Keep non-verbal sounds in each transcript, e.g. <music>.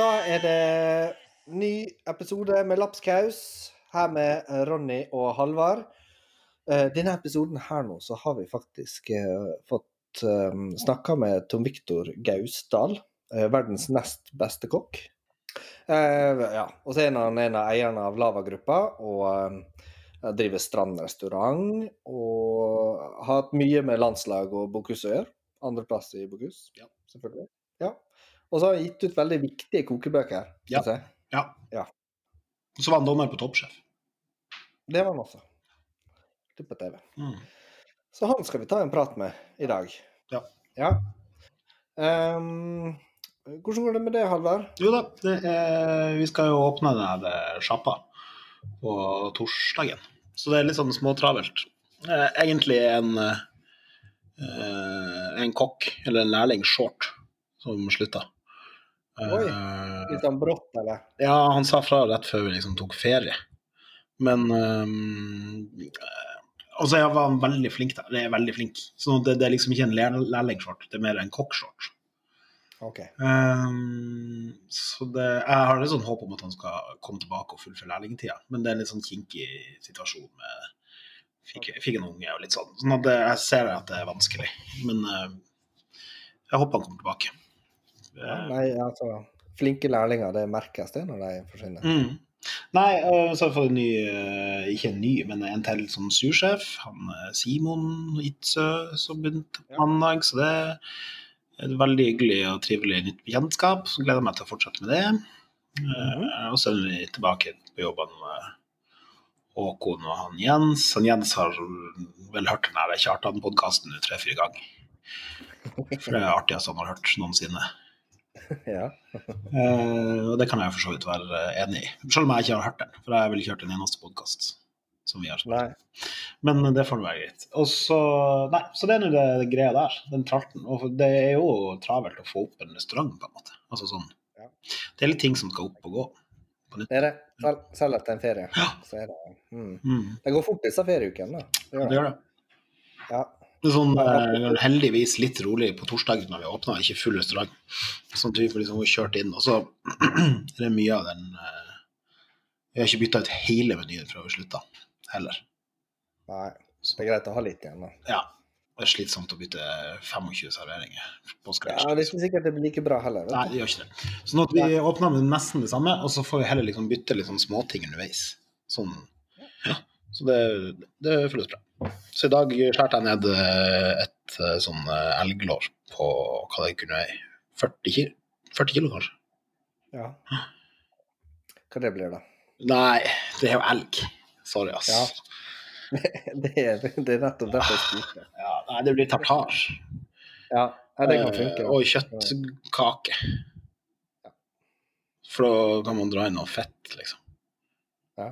Da er det ny episode med Lapskaus her med Ronny og Halvard. Eh, Denne episoden her nå, så har vi faktisk eh, fått um, snakka med Tom Viktor Gausdal, eh, verdens nest beste kokk. Eh, ja, og så er han en av eierne av Lava-gruppa og eh, driver strandrestaurant. Og har hatt mye med landslag og Bokhus å gjøre. Andreplass i Bokhus, Ja. selvfølgelig. Ja. Og så har han gitt ut veldig viktige kokebøker, Ja. Ja. Ja. Og så var han dommer på Toppsjef. Det var han også. Det på TV. Mm. Så han skal vi ta en prat med i dag. Ja. Ja. Um, hvordan går det med det, Halvard? Jo da, det er, vi skal jo åpne den eh, sjappa på torsdagen. Så det er litt sånn småtravelt. Egentlig en, eh, en kokk, eller en lærling, short, som slutta. Oi. Eh, Litt sånn brått, eller? Ja, han sa fra rett før vi liksom tok ferie. Men um, Altså, jeg var veldig flink der. Det er veldig flink. Så det, det er liksom ikke en lær- lærlingshort, det er mer en kokkshort. OK. Um, så det, jeg har litt sånn håp om at han skal komme tilbake og fullføre lærlingtida, men det er en litt sånn kinkig situasjon med fikk, fikk en unge og litt sånn. Sånn at jeg ser at det er vanskelig, men uh, jeg håper han kommer tilbake. Ja, nei, altså Flinke lærlinger, det merkes det når de forsvinner. Mm. Nei, så har jeg fått en ny, øh, ikke en ny, men en til som sursjef. Han øh, Simon Itzø som begynte på mandag, så det er et veldig hyggelig og trivelig nytt bekjentskap. Så gleder jeg meg til å fortsette med det. Eh, og så er vi tilbake på jobben med Håkon og han Jens. Han Jens har vel hørt den her Kjartan-podkasten tre-fire ganger. For det er artigste han har hørt noensinne. <laughs> Ja. <laughs> Eh, og det kan jeg for så vidt være eh, enig i. Selv om jeg ikke har hørt den, for jeg har vel ikke hørt en eneste podkast som vi har spilt. Men det får nå være greit. Og så Nei, så det er nå det, det greia der, den tralten. Og det er jo travelt å få opp en restaurant, på en måte. Altså sånn Ja. Det er litt ting som skal opp og gå. Det er det. Selv, selv etter en ferie. Ja. Så er det mm. Mm, Det går fort disse ferieukene, Det gjør det det. gjør det. Ja. Sånn eh, heldigvis litt rolig på torsdag når vi åpna, ikke full restaurant. Sånn at vi får liksom kjørt inn. Og så <clears throat> er det mye av den eh, Vi har ikke bytta ut hele menyen fra vi slutta, heller. Nei. Det er greit å ha litt igjen, da. Ja. Det er slitsomt å bytte 25 serveringer på scratch. Ja, det er ikke sikkert det blir like bra heller. Nei, Vet du. det gjør ikke det. Sånn at vi åpner med nesten det samme, og så får vi heller liksom bytte litt sånn småting underveis. Sånn. Ja. Så det, det føles bra. Så i dag skjærte jeg ned eh, et eh, sånn eh, elglår på hva det kunne være, 40 kilo, 40 kilo kanskje? Ja. Hva det blir, da? Nei, det er jo elg. Sorry, ass. Ja. <laughs> Det er, det er nettopp derfor jeg spurte. Ja, nei, det blir tartar. Ja, det kan funke. Og kjøttkake. For da kan man dra inn noe fett, liksom. Ja.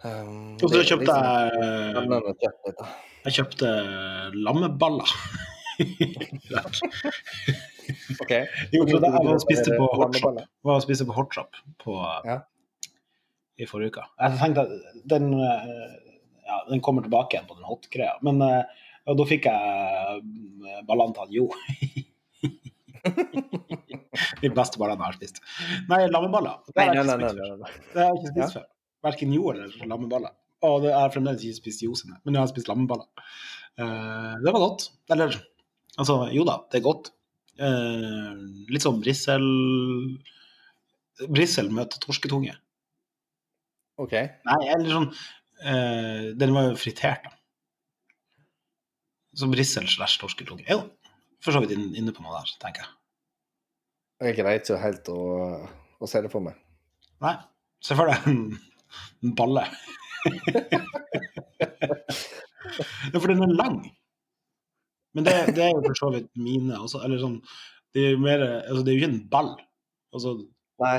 Um, Og så kjøpte liksom jeg kjøpt. Jeg kjøpte lammeballer. <laughs> OK. jo, for det, jeg var og spiste på hotshop, var og spiste på hotshop på, Ja. i forrige uke. Jeg tenkte at den, eh, ja, den kommer tilbake igjen på den hot-greia. Men ja, da fikk jeg eh, ballene til Jo. <laughs> De beste ballene jeg har spist. Nei, lammeballer. Det har jeg ikke spist før. Har jeg. Verken Jo eller lammeballer. Og det er fremdeles ikke spist Jo men jeg har spist lammeballer. Uh, det var godt. Eller altså, jo da, det er godt. Uh, litt sånn brissel Brissel møter torsketunge. OK. Nei, eller sånn uh, Den var jo fritert, da. Så brissel slash torsketunge. Jo, for så vidt inne på noe der, tenker jeg. Jeg greier ikke helt å, å se det for meg. Nei, se for deg en, balle. ja, for den er lang. Men det, det er jo for så vidt mine også. Eller sånn Det er mer Altså, det er jo ikke en ball. Altså, Nei.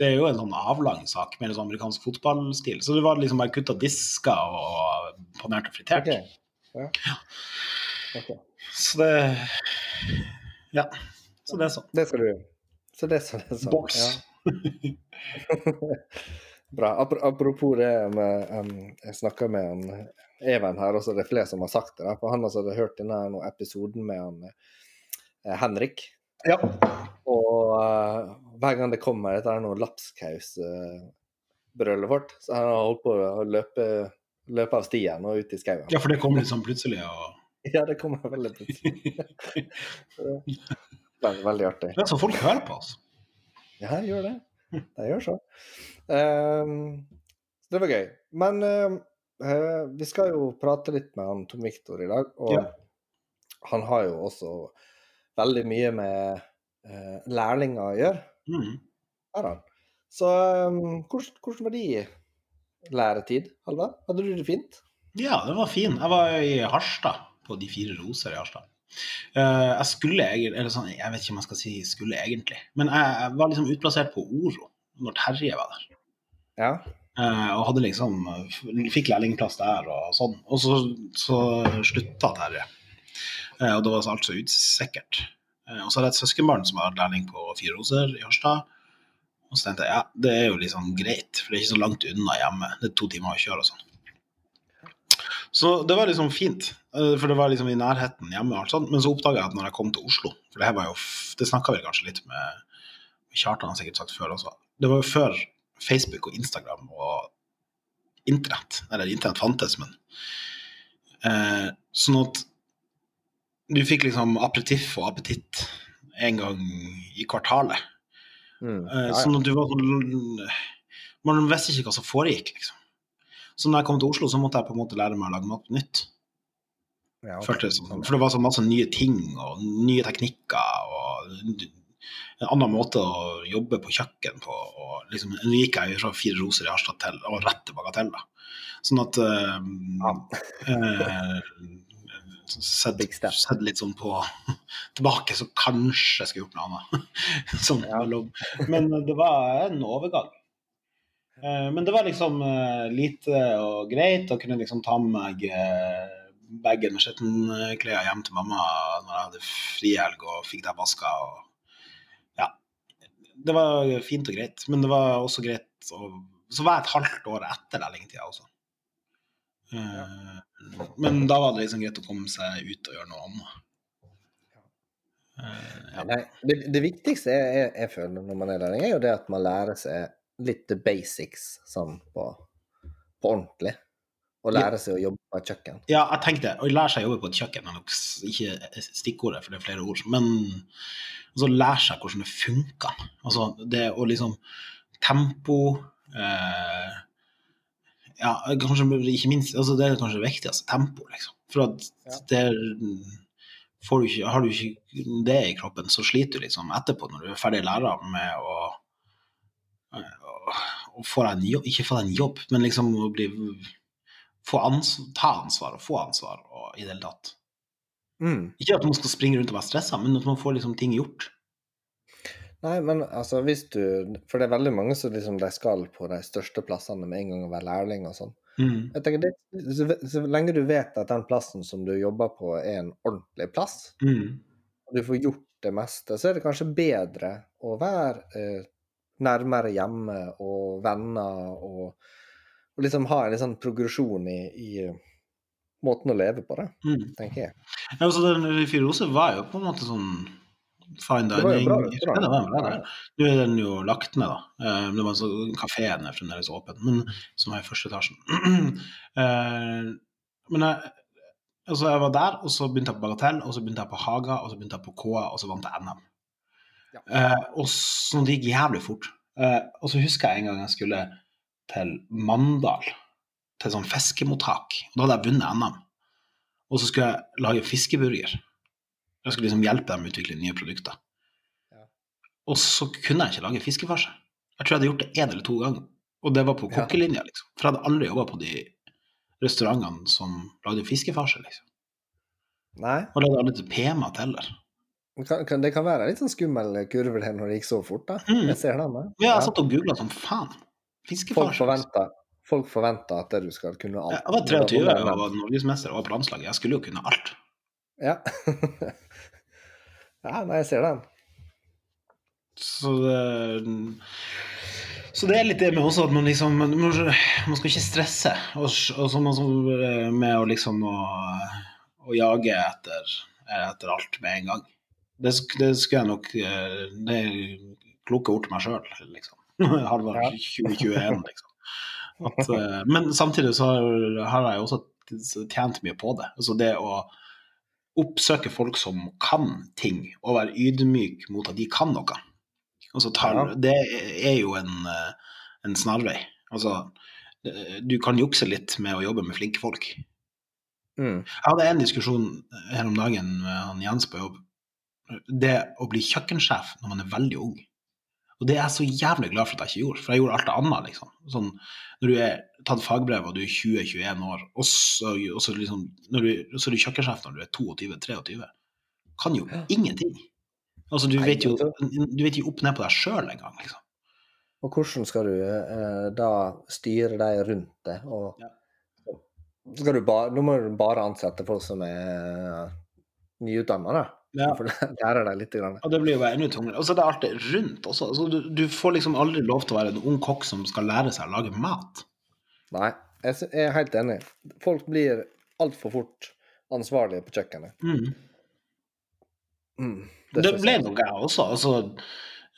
det er jo en sånn avlang sak, mer sånn amerikansk fotballstil. Så det var liksom bare kutta disker og panert og fritert. Okay. Ja. Okay. Så det Ja. Så det er sånn. Det skal du Så det det er sånn. Boks. Ja. <laughs> Bra. Apropos det med um, Jeg snakka med han Even her, og så er det flere som har sagt det. For han altså hadde hørt denne episoden med han eh, Henrik. Ja. Og uh, hver gang det kommer dette er noe lapskausbrølet vårt, så han har holdt på å løpe, løpe av stien og ut i skauen. Ja, for det kom litt sånn plutselig. og... <laughs> Ja, det kommer veldig plutselig. <laughs> <laughs> veldig, veldig artig. Det er så folk hører på oss. Ja, gjør det. <laughs> De gjør så. Um, så det var gøy. Men uh, vi skal jo prate litt med han Tom Viktor i dag. Og Ja. han har jo også veldig mye med uh, lærlinger å gjøre. Mm. Han. Så um, hvordan, hvordan var de læretid, Halvard? Hadde du det fint? Ja, det var fin. Jeg var i Harstad, på De fire roser i Harstad. Eh, jeg skulle egentlig Eller sånn, jeg vet ikke om jeg skal si skulle egentlig, men jeg, var liksom utplassert på Oro når Terje var der. Ja. Eh, og hadde liksom Fikk lærlingplass der og sånn. Og så, så slutta Terje. Eh, og da var alt så usikkert. Og så hadde jeg et søskenbarn som var lærling på Fire roser i Harstad. Og så tenkte jeg ja, det er jo liksom greit, for det er ikke så langt unna hjemme. Det er to timer å kjøre og sånn. Så det var liksom fint, eh, for det var liksom i nærheten hjemme. og alt sånt. Men så oppdaga jeg at når jeg kom til Oslo For det her var jo, det snakka vi kanskje litt med Kjartan har sikkert sagt før også. Det var jo før Facebook og Instagram og internett. Eller internett fantes, men eh, Sånn at du fikk liksom aperitiff og appetitt en gang i kvartalet. Mm. Eh, ja, ja. Sånn at du var sånn Man visste ikke hva som foregikk, liksom. Så når jeg kom til Oslo, så måtte jeg på en måte lære meg å lage mat på nytt. Ja, okay. For det var så masse nye ting og nye teknikker og en annen måte å jobbe på kjøkken på. Og liksom, nå gikk jeg fra Fire roser i Harstad til og rett til Bagatell. Sånn at eh, eh, sett, sett litt sånn på <laughs> tilbake, så kanskje jeg skulle gjort noe annet. <laughs> sånn, Ja. Men det var en overgang. Eh, Men det var liksom eh, lite og greit å kunne liksom ta med meg eh, bagen med skittenklær hjem til mamma når jeg hadde frihelg og fikk dem vaska. Ja. Det var fint og greit, men det var også greit å Så var jeg et halvt år etter lærlingtida også. Ja. Men da var det liksom greit å komme seg ut og gjøre noe annet. Ja. Nei, det, det viktigste jeg, jeg, jeg føler når man er lærling, er jo det at man lærer seg litt basics sånn på, på ordentlig. Å lære seg å jobbe på et kjøkken. Ja, jeg tenkte, å lære seg å jobbe på et kjøkken er nok ikke stikkordet, for det er flere ord, men altså lære seg hvordan det funker. Altså det å liksom Tempo eh, Ja, kanskje ikke minst altså Det er kanskje det viktigste. Tempo, liksom. For at Ja. der får du ikke, Har du ikke det i kroppen, så sliter du liksom etterpå, når du er ferdig lærer, med å å, få deg en jobb, ikke få deg en jobb, men liksom å bli få ans ta ansvar og få ansvar og i det hele tatt. Mm. Ikke at man skal springe rundt og være stressa, men at man får liksom ting gjort. Nei, men altså hvis du For det er veldig mange som liksom de skal på de største plassene med en gang å være lærling og sånn. Mm. Jeg tenker det, så, så lenge du vet at den plassen som du jobber på, er en ordentlig plass, Mm. og du får gjort det meste, så er det kanskje bedre å være eh, nærmere hjemme og venner og, og liksom ha en sånn progresjon i, i eh, måten å leve på, da, Mm. tenker jeg. Ja, altså, den Fire roser var jo på en måte sånn fine Det var jo bra det var det. Nå er den jo lagt ned, da. Um, Men det var så, kafeen er fremdeles åpen, men, som er i første etasjen. Uh, <clears throat> Men jeg, altså jeg var der, og så begynte jeg på Bagatell, og så begynte jeg på Haga, og så begynte jeg på KA, og så vant jeg NM. Eh, og så det gikk jævlig fort. Eh, og så husker jeg en gang jeg skulle til Mandal, til sånn fiskemottak. Da hadde jeg vunnet NM. Og så skulle jeg lage fiskeburger. Jeg skulle liksom hjelpe dem å utvikle nye produkter. Ja. Og så kunne jeg ikke lage fiskefarse. Jeg tror jeg hadde gjort det én eller to ganger. Og det var på kokkelinja, liksom. For jeg hadde aldri jobba på de restaurantene som lagde fiskefarse, liksom. Nei, Og lagde aldri til p-mat heller. Kan, kan, det kan være litt sånn skummel kurve der når det gikk så fort, da. Mm. Jeg ser den, da. Ja, jeg satt og googla som faen. Folk Fiskefarse. forventer, folk forventer at du skal kunne alt. Jeg var 23 og var norgesmester og var på landslaget. Jeg skulle jo kunne alt. Ja. <laughs> ja, nei, jeg ser den. Så det, så det er litt det med også at man liksom Man, man skal ikke stresse og, og så man med å liksom å, å jage etter, etter alt med en gang. Det, det skulle jeg nok eh, Det er kloke ord til meg sjøl, liksom. <laughs> Halvard Ja. 2021, <laughs> liksom. At, eh, men samtidig så har, har jeg også tjent mye på det. Altså det å oppsøke folk som kan ting, og være ydmyk mot at de kan noe. Altså, tar, Det er jo en, eh, en snarvei. Altså, du kan jukse litt med å jobbe med flinke folk. Mm. Jeg hadde en diskusjon her om dagen med han Jens på jobb. Det å bli kjøkkensjef når man er veldig ung. Og det er jeg så jævlig glad for at jeg ikke gjorde, for jeg gjorde alt det annet, liksom. Sånn, når du er tatt fagbrev og du er 20-21 år, og så, og så liksom, du, så er du kjøkkensjef når du er 22-23, kan jo Ja. ingenting. Altså, du vet jo, du vet jo opp ned på deg sjøl engang, liksom. Og hvordan skal du eh, da styre deg rundt det? Og Ja. skal du bare, nå må du bare ansette folk som er nyutdanna, da. Ja. For det lærer deg litt. Grann. Og det blir jo bare enda tungere. Og så er det alt det rundt også. Altså, du, du får liksom aldri lov til å være en ung kokk som skal lære seg å lage mat. Nei, jeg er helt enig. Folk blir altfor fort ansvarlige på kjøkkenet. Mm. Mm, Det, det ble nok jeg også. Altså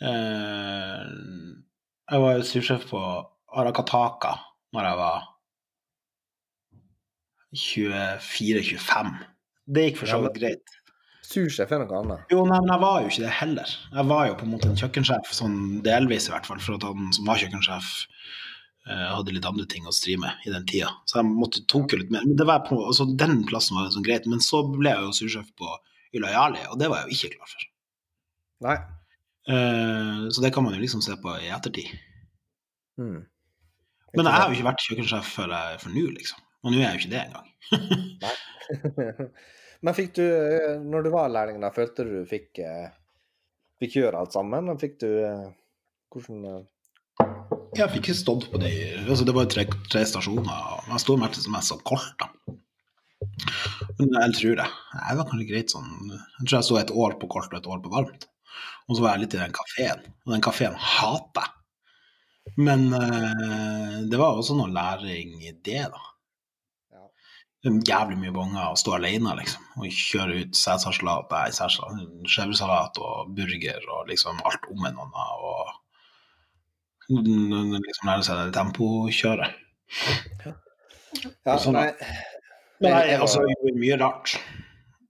eh, Jeg var jo sursjef på Arakataka når jeg var 24-25. Det gikk for så vidt greit. Sursjef er noe annet. Jo, nei, men jeg var jo ikke det heller. Jeg var jo på en måte en kjøkkensjef, sånn delvis i hvert fall, for at han som var kjøkkensjef, eh, hadde litt andre ting å stri med i den tida. Så jeg måtte tok jo litt mer. Men det var på, altså, den plassen var jo sånn greit. Men så ble jeg jo sursjef på Ylajali, og det var jeg jo ikke klar for. Nei. Eh, så det kan man jo liksom se på i ettertid. Mm. Men jeg har jo ikke vært kjøkkensjef jeg- for nå, liksom. Og nå er jeg jo ikke det engang. <laughs> <laughs> Men fikk du, eh, når du var lærling, da, følte du fikk, eh, fikk gjøre alt sammen? Og fikk du eh, Hvordan Jeg fikk ikke stått på det. Altså, det var tre, tre stasjoner, jeg sto mest jeg som kolt, da. Men jeg tror det. Jeg var kanskje greit sånn Jeg tror jeg sto et år på kort og et år på varmt. Og så var jeg litt i den kafeen, og den kafeen hater jeg. Men det var også noe læring i det, da. Ja. Jævlig mye bonger å stå alene, liksom. Og kjøre ut sædsalat, nei, cæsarsalat, skjevresalat og burger og liksom alt om en annen. Og liksom lære seg det tempokjøret. Ja, Sånn, nei, jeg altså, jeg gjorde mye rart.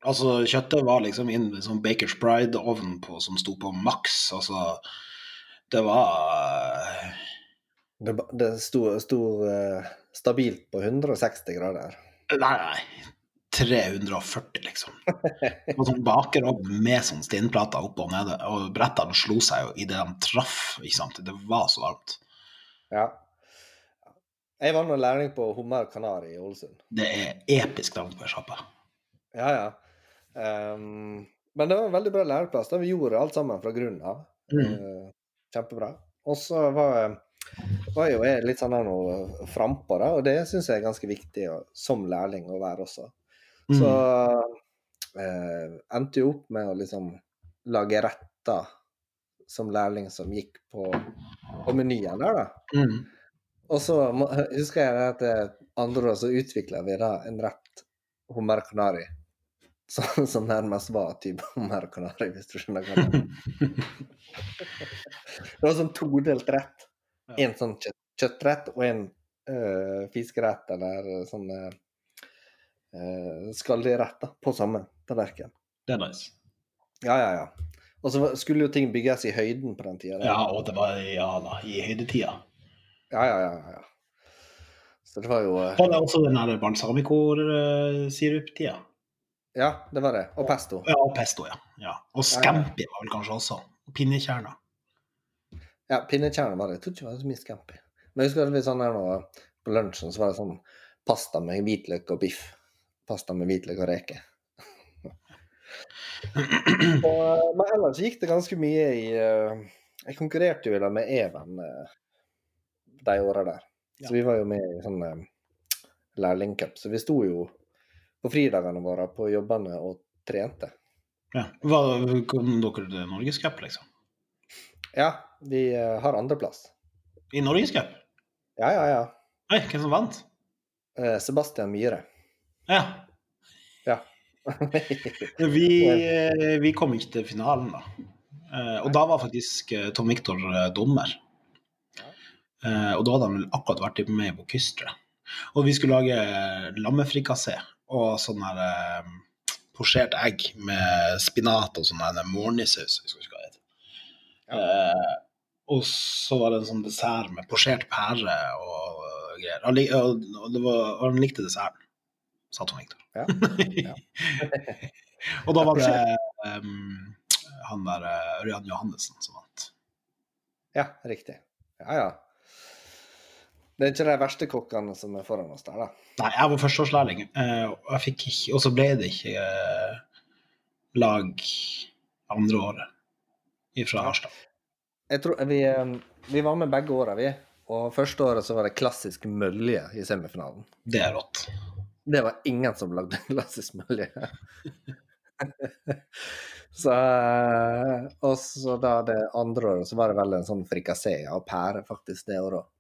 Altså, kjøttet var liksom inn i sånn Bakers Pride-ovn som sto på maks. Altså, det var det, det sto, sto uh, stabilt på 160 grader. Nei, nei. 340, liksom. Var sånn bakerovn med sånn steinplater oppe og nede. Og brettene slo seg jo idet de traff. ikke sant? Det var så varmt. Ja. Jeg var nå lærling på Hummer Kanari i Ålesund. Det er episk navn på ei sjappe. Ja, ja. Um, men det var en veldig bra læreplass. da Vi gjorde alt sammen fra grunnen av. Mm. Eh, kjempebra. Og så var, var jo jeg litt sånn noe frampå, da, og det syns jeg er ganske viktig som lærling å være også. Så Mm. eh, endte jo opp med å liksom lage retter som lærling som gikk på, på menyen der, da. Mm. Og så husker jeg at det andre år så utvikla vi da en rett hummer canari. <laughs> Som, som nærmest var type hummer canari, hvis du skjønner hva jeg mener. <laughs> Det var sånn todelt rett. Ja. En sånn kjøtt, kjøttrett og en uh, fiskerett eller sånn uh, skallidyrett da, på samme tallerken. Det er nice. Ja, ja, ja. Og så skulle jo ting bygges i høyden på den tida. Ja, og det var ja, da, i høydetida. ja, ja, ja, ja. Så det var jo uh... Var det også den der balsamico-sirup-tida? Ja, det var det. Og pesto. Ja, og pesto, ja. ja. Og scampi var vel kanskje også. Og pinnekjerner. Ja, pinnekjerner var det. Jeg tror ikke det var så mye scampi. Men jeg husker at vi sånn her nå på lunsjen, så var det sånn pasta med hvitløk og biff. Pasta med hvitløk og reker. <clears throat> Men ellers gikk det ganske mye i eh, Jeg konkurrerte jo da med Even eh, de åra der. Så vi var jo med i sånn uh, lærlingcup. Så vi sto jo på fridagene våre på jobbene og trente. Ja. Hva, kom dere til Norgescup, liksom? Ja, vi eh, har andreplass. I Norgescup? Ja, ja, ja. Nei, hvem som vant? Eh, Sebastian Myhre. Ja. Ja. <laughs> Vi, eh, vi kom ikke til finalen, da. Og da var faktisk Tom Victor dommer. Og da hadde han vel akkurat vært med på Kystre. Og vi skulle lage lammefrikassé og sånn her posjert egg med spinat og sånn mornisaus. Eh, og så var det en sånn dessert med posjert pære og greier. Han, lik- og og det var, han likte desserten, sa Tom Victor. Ja. <laughs> Ja. og da var det um, han der eh, Ørjan Johannessen som vant. Ja, riktig. Ja, ja. Det er ikke de verste kokkene som er foran oss der, da. Nei, jeg var førsteårslærling, eh, og Og så ble det ikke eh, lag andre året fra Harstad. Tror vi, vi var med begge åra, vi. Og første året så var det klassisk mølje i semifinalen. Det er rått. Det var ingen som lagde <laughs> klassisk mølje. <laughs> så eh, Og så da det andre året så var det vel en sånn frikassé av pære, faktisk, det året òg.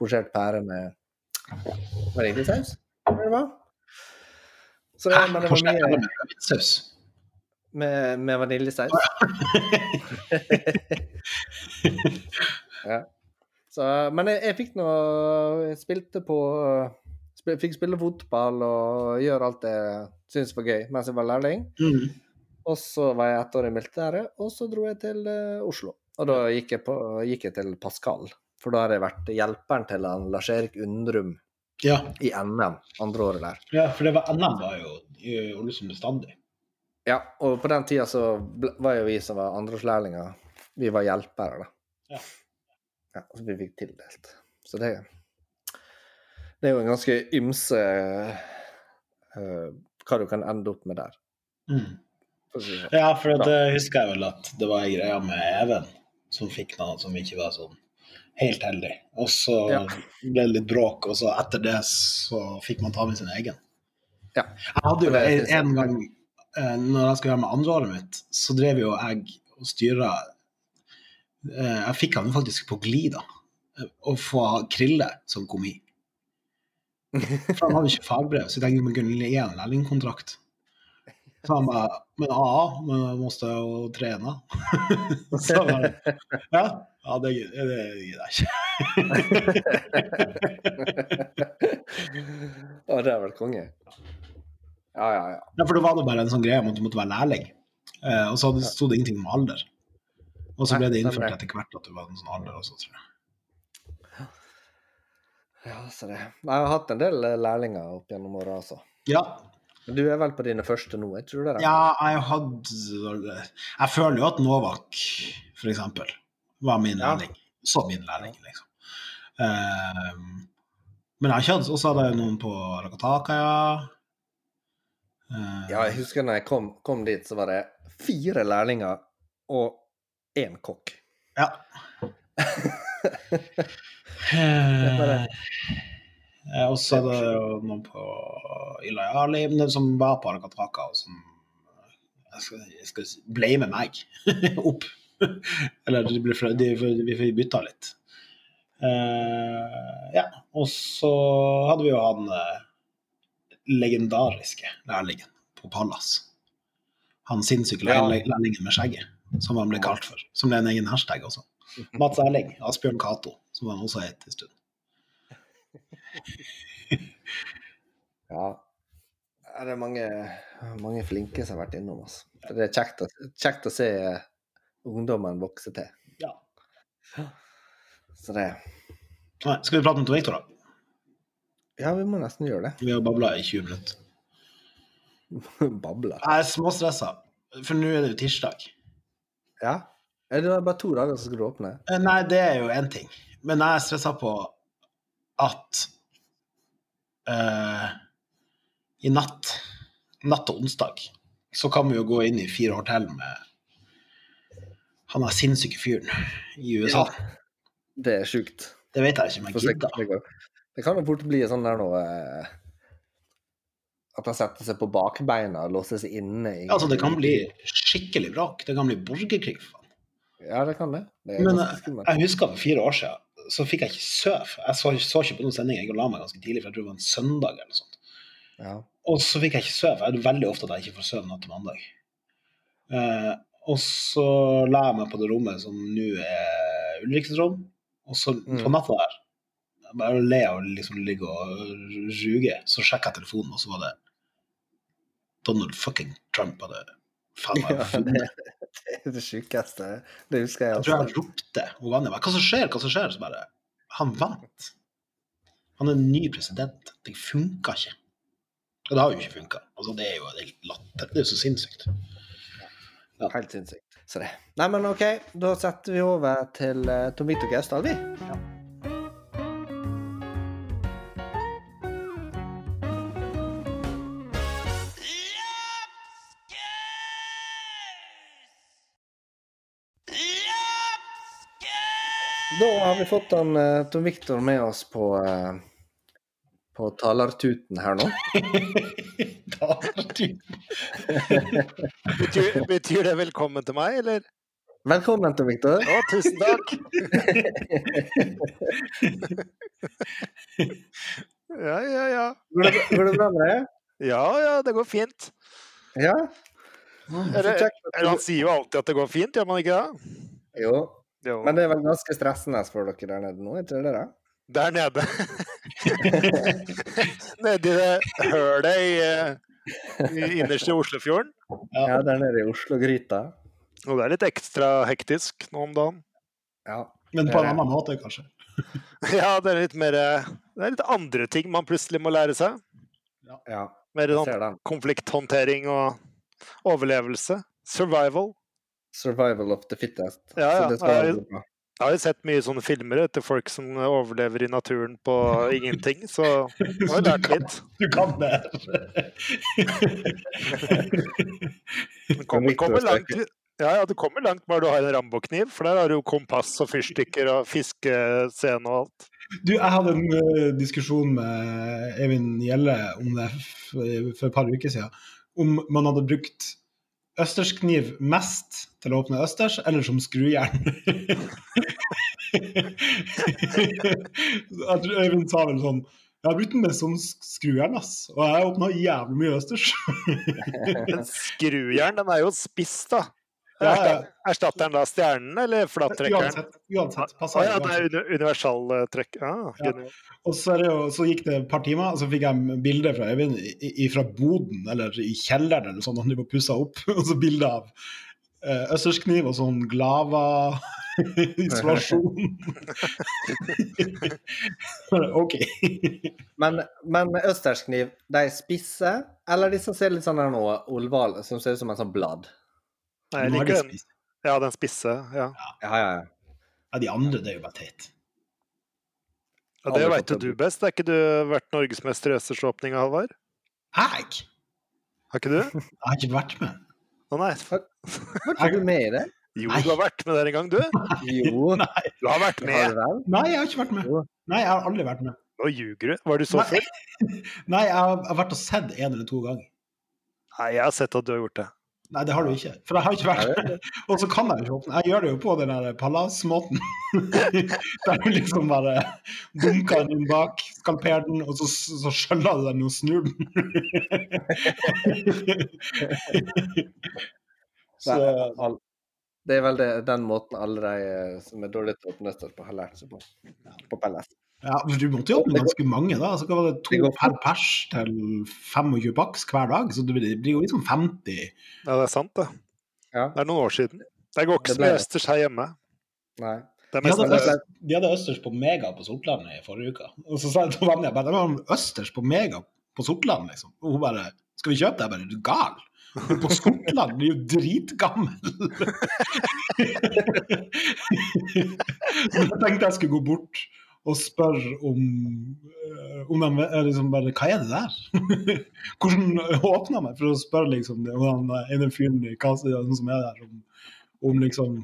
Posjert pære med vaniljesaus, tror jeg det var. Så, Hæ? men det var mye med, med vaniljesaus. <laughs> <laughs> ja. Så, men jeg, jeg fikk nå spilte på spil, Fikk spille fotball og gjøre alt det jeg syntes var gøy mens jeg var lærling. Mm. Og så var jeg ett år i militæret, og så dro jeg til uh, Oslo. Og da gikk jeg, på, gikk jeg til Pascal, for da har jeg vært hjelperen til Lars-Erik Undrum Ja. i NM andre året der. ja, for det var NM var jo i Ålesund bestandig. Ja, og på den tida så var jo vi som var andreårslærlinger, vi var hjelpere, da. Ja. Ja, så vi fikk tildelt. Så det, det er jo en ganske ymse uh, hva du kan ende opp med der. Mm. sånn. Ja, for det husker jeg vel at det var ei greie med Even som fikk noe som ikke var sånn helt heldig. Og så Ja. ble det litt bråk, og så etter det så fikk man ta med sin egen. Ja. Jeg hadde jo en, en gang eh, når jeg skulle gjøre med andreåret mitt, så drev jo jeg og styra eh, Jeg fikk han faktisk på glid, da. eh, Å få Krille som kom i. For han hadde ikke fagbrev, så jeg tenkte man kunne gi en lærlingkontrakt. Så han bare Men AA, men jeg måste jo trene. <laughs> så bare Ja, ja det, det gidder jeg ikke. <laughs> Å, det er vel konge. Ja, ja, ja. Ja, for da var det bare en sånn greie om at du måtte være lærling. Eh, og så hadde- sto det ingenting om alder. Og så ble det innført etter hvert at du var en sånn alder også, tror jeg. ja så det. Jeg har hatt en del eh, lærlinger opp gjennom åra, altså. Ja, Du er vel på dine første nå, jeg tror det? er? ja jeg hadde Jeg føler jo at Novak, for eksempel, var min Ja. lærling. Så min lærling, liksom. Eh, men jeg har ikke hatt Og så hadde jeg noen på Rakataka, ja. Eh, Ja, jeg husker når jeg kom, kom dit, så var det fire lærlinger og én kokk. Ja. Eh, eh, og så er det jo noen på Ilayali men som var på Alcatraca, og som jeg skal, jeg skal med meg <laughs> opp. Eller de ble, de, vi får bytta litt. Eh, ja. Og så hadde vi jo han legendariske lærlingen på Pallas. Han sinnssyke Ja. lærlingen med skjegget, som han ble kalt for. Som ble en egen hashtag også. <laughs> Mats Erling, Asbjørn Cato, som han også het en stund. <laughs> Ja. Det er mange, mange flinke som har vært innom oss. Det er kjekt å, kjekt å se ungdommen vokse til. Ja. Så det Nei, Skal vi prate om Tor Viktor, da? Ja, vi må nesten gjøre det. Vi har babla i 20 minutter. <laughs> babla? Jeg er småstressa, for nå er det jo tirsdag. Ja. Er Det bare to dager, som skal du åpne. Eh, Nei, det er jo én ting. Men jeg er stressa på at uh, i natt, natt til onsdag, så kan vi jo gå inn i fire år til med han der sinnssyke fyren i USA. Det er sjukt. Det vet jeg ikke om jeg gidder. Det kan jo fort bli sånn der nå eh, At han setter seg på bakbeina og låser seg inne i Altså, det kan bli skikkelig vrak. Det kan bli borgerkrig. faen. Ja, det kan det. Det Men jeg, jeg husker for fire år siden, så fikk jeg ikke sove. Jeg så, så ikke på noen sending. Jeg la meg ganske tidlig, for jeg tror det var en søndag eller noe sånt. Ja. Og så fikk jeg ikke sove. Jeg er veldig ofte at jeg ikke får sove natt til mandag. Eh, og så la jeg meg på det rommet som nå er Ulriksens rom. Og så Mm. på natta der, bare le og liksom ligge og ruge, så sjekka jeg telefonen, og så var det Donald fucking Trump hadde faen meg <laughs> Ja, vunnet. det er det sjukeste. Det husker jeg Også. Jeg tror jeg ropte og Vanja Hva som skjer? Hva som skjer? Så bare Han vant. Han er ny president. Det funka ikke. Og det har jo ikke funka. Altså, det er jo helt latter. Det er jo så sinnssykt. Helt sinnssykt. Så det. Nei, men OK, da setter vi over til uh, Tomito Gausdal, vi. Da har vi fått han uh, Tom Viktor med oss på uh, på talertuten her nå. <laughs> Er Betyr, betyr det velkommen til meg, eller? Velkommen, Tom Viktor. Å, tusen takk! <laughs> Ja, ja, ja. Går det, går det bra med deg? Ja, ja, det går fint. Ja? Eller, eller han sier jo alltid at det går fint, gjør man ikke det? Jo, Jo. men det er vel ganske stressende for dere der nede nå, er ikke det det? Der nede. <laughs> Nedi det hølet i, eh, i innerst i Oslofjorden. Ja, der nede i Oslo-gryta. Og det er litt ekstra hektisk nå om dagen. Ja. Men på en annen måte, kanskje. <laughs> Ja, det er litt mer eh, Det er litt andre ting man plutselig må lære seg. ja. Mer sånn konflikthåndtering og overlevelse. Survival. Survival of the fittest. Ja, ja. Så det skal Ja, være bra. Jeg har jo sett mye sånne filmer etter folk som overlever i naturen på ingenting, så jeg har lært litt. Du kan det. Du kommer, kommer langt, ja, ja, du kommer langt bare du har en Rambo-kniv, for der har du jo kompass og fyrstikker og fiskescene og alt. Du, jeg hadde en uh, diskusjon med Evin Gjelle om det for et par uker siden. Om man hadde brukt østerskniv mest til å åpne østers, eller som skrujern. <laughs> Jeg tror Øyvind sa vel sånn Jeg har brukt den mest som skrujern, ass. Og jeg åpna jævlig mye østers. Men <laughs> skrujern, den er jo spiss, da. Ja, ja. Erstatter den da stjernen, eller flattrekkeren? Uansett. uansett Å passer ja, det er uni- universaltrekk. Ah, Ja. Og så, er det jo, så gikk det et par timer, og så fikk jeg bilde fra Øyvind fra boden, eller i kjelleren, eller sånn, han driver og pusser opp. <laughs> Og så bilde av eh, østerskniv og sånn glava-isolasjon. <laughs> <laughs> OK. Men, men østerskniv, de er spisse, eller de som ser litt sånn der nå, olvale, som ser ut som en sånn blad? Nei, jeg liker den. Ja, den spisse. Ja. Ja, ja, ja. Ja, de andre, det er jo bare teit. ja det veit jo du best. Er ikke du vært norgesmester i østersåpning, Halvard? Jeg? Har ikke du? <laughs> Jeg har ikke vært med. Å nei. Var ikke du med i det? Jo, Nei. du har vært med der en gang, du. <laughs> Jo, <laughs> Nei, Du har vært med. nei, jeg har ikke vært med. Nei, jeg har aldri vært med. Nå ljuger du. Var du så full? Nei, jeg har vært og sett en eller to ganger. Nei, jeg har sett at du har gjort det. Nei, det har du ikke. For jeg har ikke vært der. Og så kan jeg ikke åpne. Jeg gjør det jo på den der palasmåten. <laughs> Der du liksom bare dunker den inn bak, skalperer den, og så, så skjøller du den og snur den. <laughs> så Det er vel det, den måten alle de eh, som er dårlige til å åpne nøtter på, har lært seg på. På. Ja, for du måtte jo åpne ganske mange, da. Så hva var det to per pers til 25 baks hver dag? Så det blir jo liksom 50. Ja, det er sant, det. Ja. Det er noen år siden. Det går ikke som så mye østers her hjemme. Nei. Det er De hadde, de hadde østers på Mega på Sortlandet i forrige uke. Og så sa jeg til Vanja bare, det var østers på Mega på Sortland, liksom. Og hun bare Skal vi kjøpe det? Jeg bare, du er gal? Men På Skottland er jo dritgammel! <laughs> Så jeg tenkte jeg skulle gå bort og spørre om, eh, om de er liksom bare Hva er det der? <laughs> Hvordan åpna meg for å spørre liksom om han ene fyren i kassa som er der, om, om liksom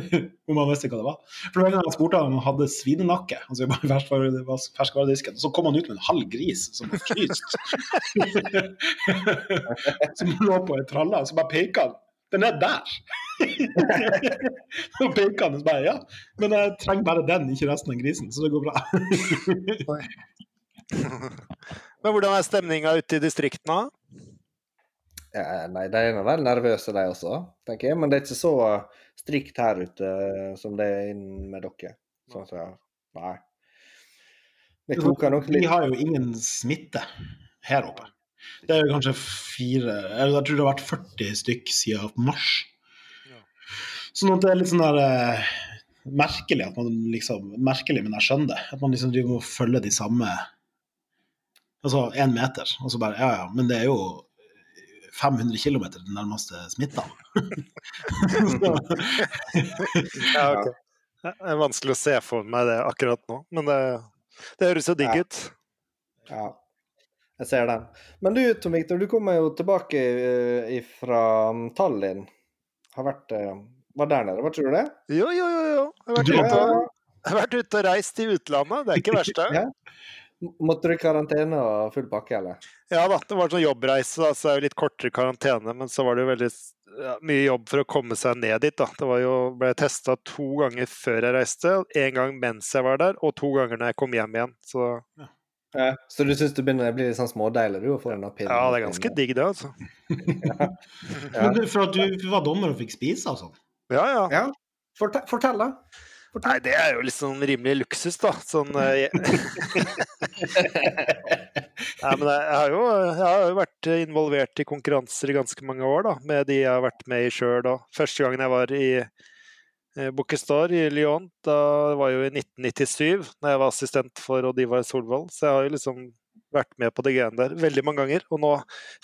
<laughs> Om han visste hva det var. For var en gang jeg spurte om han hadde svinenakke, altså bare ferskvare- ferskvaredisken, så kom han ut med en halv gris som var fryst. <laughs> som lå på ei tralle, og så bare peka han. Den er der! <laughs> Så peker han og bare ja, men jeg trenger bare den, ikke resten av grisen, så det går bra. <laughs> Men hvordan er stemninga ute i distriktene? Ja, nei, de er vel nervøse, de også, tenker jeg. Men det er ikke så strikt her ute som det er inn med dere. Sånn så, nei. Vi koker nok Vi har jo ingen smitte her oppe. Det er jo kanskje fire eller Jeg tror det har vært 40 stykk siden mars. Ja. Sånn at det er litt sånn der eh, merkelig at man liksom Merkelig, men jeg skjønner det. At man liksom driver og følger de samme Altså én meter, og så bare Ja ja, men det er jo 500 km den nærmeste smitta. <laughs> Ja, ok. <laughs> Det er vanskelig å se for meg det akkurat nå, men det, det høres jo digg ut. Ja, jeg ser den. Men du, Tom Victor, du kommer jo tilbake eh, fra Tallinn. Har vært eh, Var der nede, var tror du det? Jo, jo, jo. jo. Jeg har vært ute jeg har vært ute og reist i utlandet, det er ikke verst, det. <laughs> Ja. Måtte du i karantene og full pakke, eller? Ja da, det var sånn jobbreise, da, så det er jo litt kortere karantene, men så var det jo veldig ja, mye jobb for å komme seg ned dit. da. Det var jo, ble testa to ganger før jeg reiste, en gang mens jeg var der, og to ganger når jeg kom hjem igjen. Så Ja. Så du syns det begynner å bli litt sånn smådeilig du, å få den pinnen? ja, det er ganske digg, det, altså. <laughs> Ja. Ja. du, for at du var dommer og fikk spise og sånn. Ja, ja. Ja. Fortell, fortell da. Nei, det er jo litt sånn rimelig luksus, da. Sånn eh. <laughs> Nei, men jeg har, jo, jeg har jo vært involvert i konkurranser i ganske mange år, da. Med de jeg har vært med i sjøl. Første gangen jeg var i eh, i Lyon, da var jo i 1997, da jeg var assistent for Odivar Solvold. Så jeg har jo liksom vært med på det greiene der veldig mange ganger. Og nå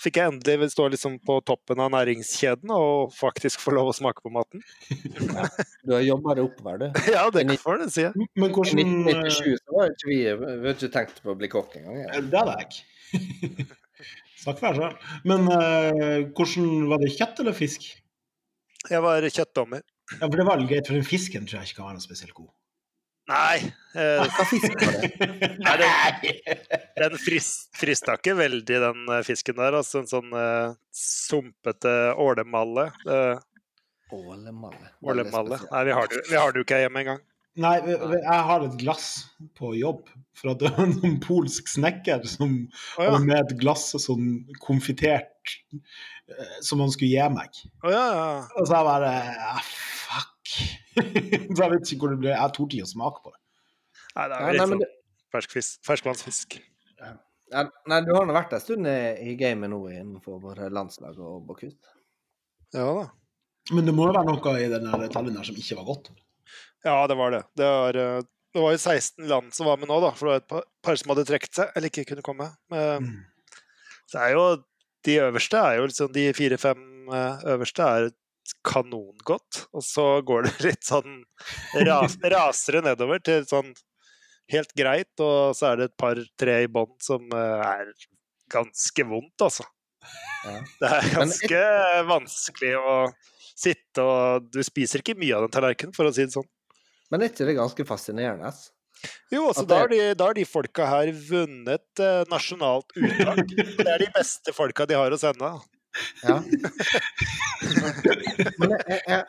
fikk jeg endelig stå liksom på toppen av næringskjeden og faktisk få lov å smake på maten. <laughs> Du har jobba deg oppover, du. <laughs> Ja, det får du si. Men I hvordan 1997 så var ikke vi Vi hadde ikke tenkt på å bli kokk engang. eh, Ja. Det hadde jeg ikke. <laughs> Snakk for deg sjøl. Men uh, hvordan var det kjøtt eller fisk? Jeg var kjøttdommer. Ja, for det var litt greit, for den fisken tror jeg ikke kan være noe spesielt god. Nei, eh, Hva fisk var det? Nei, den, den frist, frista ikke veldig, den eh, fisken der. Altså en sånn eh, sumpete ålemalle. Eh, Ålemalle. ålemalle. Nei, vi har det vi har det jo ikke hjemme engang. Nei, jeg har et glass på jobb, for at det var en polsk snekker som oh, ja. hadde med et glass sånn konfitert eh, som han skulle gi meg. Oh, ja, ja. Og så jeg bare ah, Fuck. <laughs> så jeg vet ikke hvor det ble. Jeg torde ikke å smake på det. Nei, det er litt sånn ferskvannsfisk. Ja, nei, du har nå vært en stund i i gamet nå innenfor våre landslag og Bocuse. Ja da. Men det må jo være noe i den detaljen som ikke var godt. Ja, det var det. Det var, eh, det var jo 16 land som var med nå, da. For det var et par, par som hadde trukket seg, eller ikke kunne komme. Men, Mm. Så det er jo De øverste er jo liksom De fire-fem eh, øverste er kanongodt. Og så går det <laughs> litt sånn ras, rasere nedover til sånn helt greit, og så er det et par-tre i bånn som eh, er ganske vondt, altså. Ja. Det er ganske ganske vanskelig å sitte og Du spiser ikke mye av den tallerkenen, for å si det sånn. Men er ikke det ganske fascinerende? ass? Jo, altså, det... da, har de, da har de folka her vunnet eh, nasjonalt uttak. Det er de beste folka de har å sende. Ja. Men jeg, jeg,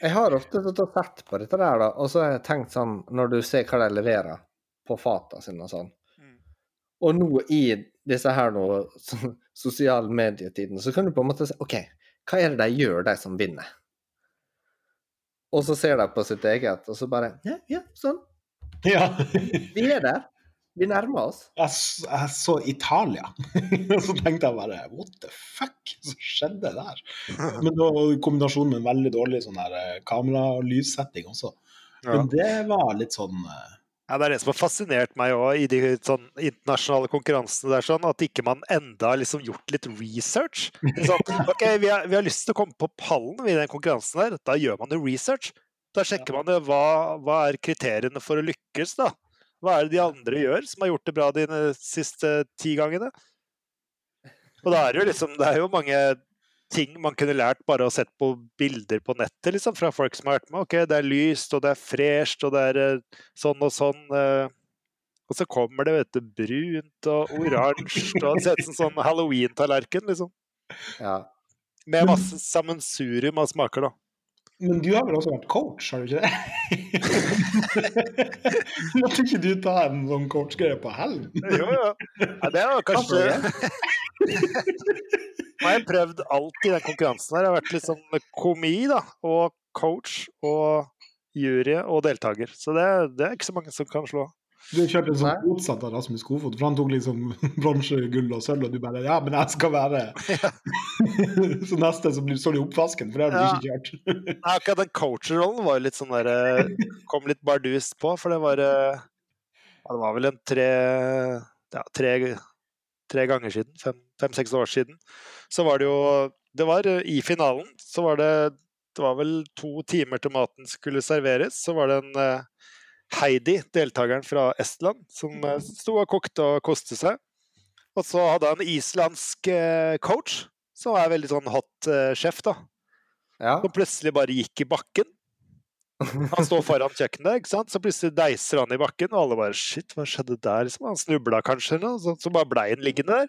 jeg, har ofte sett på dette der, da, og så har jeg tenkt sånn, når du ser hva de leverer på fata sine og sånn, Mm. og nå i disse her nå, sosiale medietidene, så kan du på en måte si OK, hva er det de gjør, de som vinner? Og så ser de på sitt eget, og så bare Ja, ja, sånn. Ja. Vi er der. Vi nærmer oss. Jeg, jeg så Italia, og <laughs> så tenkte jeg bare What the fuck? Hva skjedde der? <laughs> Men i kombinasjon med en veldig dårlig sånn her eh, kamera- og lyssetting også. Men det var litt sånn eh, Ja, det er det som har fascinert meg òg i de sånn, internasjonale konkurransene. der, sånn, At ikke man enda har liksom gjort litt research. Sånn, ok, vi har, vi har lyst til å komme på pallen i den konkurransen der. Da gjør man jo research. Da sjekker man jo hva, hva er kriteriene for å lykkes. da. Hva er det de andre gjør som har gjort det bra de siste ti gangene? Og da er det jo liksom Det er jo mange ting man kunne lært bare å sett på bilder på nettet, liksom, fra folk som har vært med. Ok, det er lyst, og det er fresht, og det er eh, sånn og sånn. eh, Og så kommer det vet du, brunt og oransje, og det ser ut som sånn halloween-tallerken, liksom. Ja. Med masse sammensurium av smaker, da. Men du har vel også vært coach, har du ikke det? <laughs> Måtte ikke du ta en sånn coachgreie på helg? Jo, jo. Ja, det var kanskje Nå har jeg prøvd alt i den konkurransen her. Jeg har vært litt sånn komi, da, og coach og jury og deltaker. Så det, det er ikke så mange som kan slå. Du kjørte sånn motsatt av Rasmus Kofod, for han tok liksom <laughs> bronse, gull og sølv, og du bare Ja, men jeg skal være <laughs> <laughs> Så neste så står det i oppvasken, for det har du Ja. ikke kjørt. Nei, akkurat den coacherrollen var jo litt sånn derre Kom litt bardust på, for det var eh, ja, Det var vel en tre ja, tre, tre ganger siden, fem-seks år siden, så var det jo Det var eh, i finalen, så var det Det var vel to timer til maten skulle serveres, så var det en eh, Heidi, deltakeren fra Estland, som eh, sto og kokte og koste seg. Og så hadde han en islandsk eh, coach, som er veldig sånn hot eh, sjef, da Ja. som plutselig bare gikk i bakken. Han står foran kjøkkenet, ikke sant? så plutselig deiser han i bakken, og alle bare Shit, hva skjedde der? Liksom? Han snubla kanskje, eller noe, så, så bare blei han liggende der.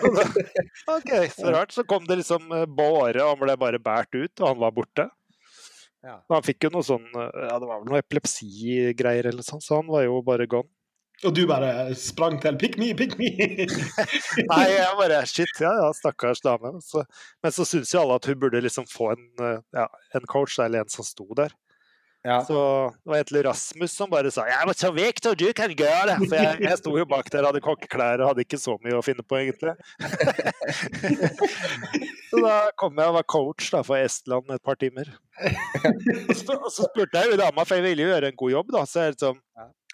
Da, <laughs> OK, så rart. Så kom det liksom eh, båre, og han ble bare båret ut, og han var borte. Ja. Han fikk jo noe sånn eh, Ja, det var vel noe epilepsigreier eller noe sånt, så han var jo bare gone. Og du bare sprang til 'pick me, pick me'. <laughs> Nei, jeg bare Shit, ja ja, stakkars dame. Så, men så syns jo alle at hun burde liksom få en, eh, ja, en coach, eller en som sto der. Ja. Så det var egentlig Rasmus som bare sa 'Jeg må ta Victor, du kan gjøre det'. For jeg, jeg sto jo bak der, hadde kokkeklær og hadde ikke så mye å finne på, egentlig. <laughs> så da kom jeg og var coach da, for Estland et par timer. Og så, og så spurte jeg jo dama, for jeg ville jo gjøre en god jobb, da. Så jeg liksom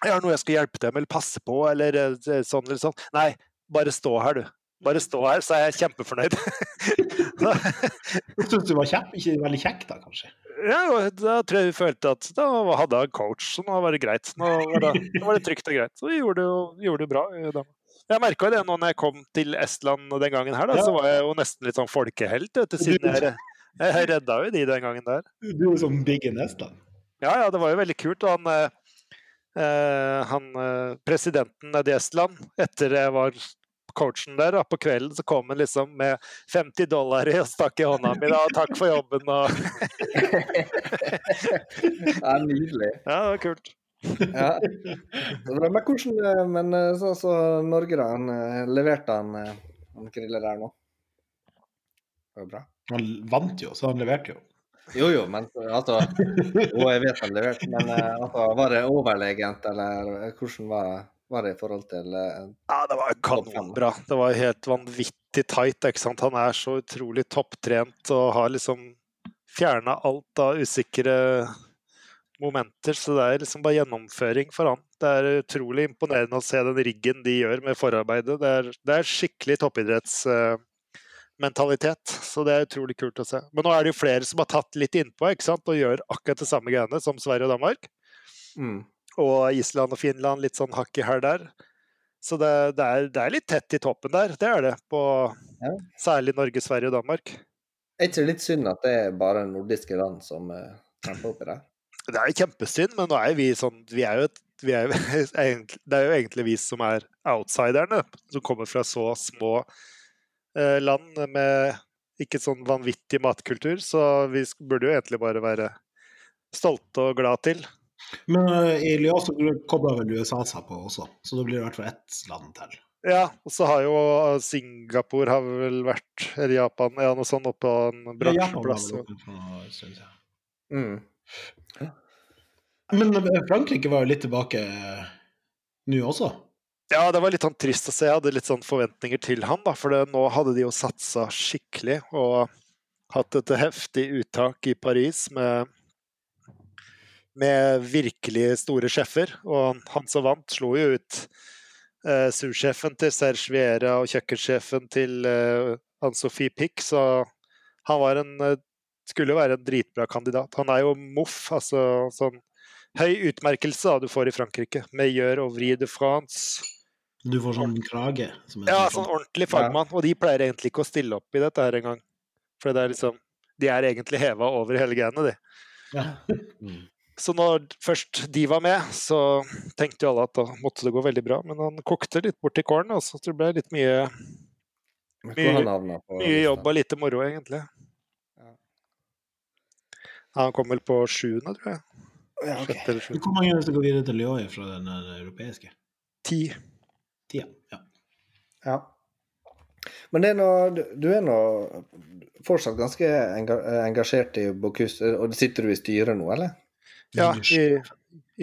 Jeg har noe jeg skal hjelpe dem med, eller passe på, eller eh, sånn eller sånn. Nei, bare stå her, du. Bare stå her, så er jeg kjempefornøyd. <laughs> Så- syntes du var kjapp, ikke veldig kjekk da, kanskje. Ja, da tror jeg vi følte at da hadde jeg en coach, så nå var det greit. Nå var det, nå var det trygt og greit. Så vi gjorde det jo gjorde det bra. Da. Jeg merka det nå når jeg kom til Estland den gangen her, da, så var jeg jo nesten litt sånn folkehelt, vet du, siden jeg, jeg redda jo de den gangen der. Du er som Big in Estland. Ja, ja, det var jo veldig kult. Han, eh, eh, han eh, presidenten nede i Estland, etter jeg var coachen der, da, på kvelden, så kom han liksom med 50 dollar i og stakk i hånda mi. da, og 'Takk for jobben' og <laughs> ja, nydelig. Ja, det var kult. Ja. Men hvordan eh, Men så, så Norge, da. Han eh, leverte han, eh, han Krille der nå? Det var bra. Han vant jo, så han leverte jo. Jo, jo, men altså Og jeg vet han leverte, men eh, altså, var det overlegent, eller eh, hvordan var, var det i forhold til uh, Ja, det var kanonbra. Det var helt vanvittig tight. ikke sant? Han er så utrolig topptrent og har liksom fjerna alt av usikre momenter. Så det er liksom bare gjennomføring for han. Det er utrolig imponerende å se den riggen de gjør med forarbeidet. Det er, det er skikkelig toppidrettsmentalitet. Så det er utrolig kult å se. Men nå er det jo flere som har tatt litt innpå ikke sant? og gjør akkurat det samme greiene som Sverige og Danmark mm. Og Island og Finland litt sånn hakk i hæl der. Så det, det, er, det er litt tett i toppen der, det er det. På Ja. særlig Norge, Sverige og Danmark. Er ikke det litt synd at det er bare nordiske land som uh, kjemper oppi der? Det er kjempesynd, men nå er vi sånn vi er jo et, vi er jo, <laughs> Det er jo egentlig vi som er outsiderne, som kommer fra så små eh, land med ikke sånn vanvittig matkultur. Så vi burde jo egentlig bare være stolte og glad til. Men uh, i Lyon så kobler vel USA seg på også, så da blir det i hvert fall ett land til. Ja, og så har jo Singapore har vel vært, eller Japan, ja, noe sånt oppe på en bransjeplass. Ja. Mm. Men uh, Frankrike var jo litt tilbake nå også. Ja, det var litt sånn trist å se. Jeg hadde litt sånn forventninger til han, da, for det, nå hadde de jo satsa skikkelig og hatt et heftig uttak i Paris med med virkelig store sjefer. Og han som vant, slo jo ut eh, sursjefen til Serge Viera og kjøkkensjefen til eh, Ann-Sophie Pick, så han var en eh, skulle være en dritbra kandidat. Han er jo moff, altså sånn høy utmerkelse da, du får i Frankrike. Meilleur og Vri de France. Du får sånn krage. Som Ja, sånn ordentlig fagmann. Og de pleier egentlig ikke å stille opp i dette her engang. For det er liksom De er egentlig heva over hele greiene, de. Ja. Mm. Så når først de var med, så tenkte jo alle at da måtte det gå veldig bra. Men han kokte litt borti kålen, altså. Det ble litt mye, Men Mye- mye jobb og lite moro, egentlig. Ja. Han kom vel på sjuende, tror jeg. Ja, ok. Sjette eller sjuende. Hvor mange er det som går videre til Lyon fra den eh, europeiske? Ti. Ti, Ja. Ja. Men det er noe, du- du er nå fortsatt ganske engasjert i Bocuse, og sitter du i styret nå, eller? Ja, i,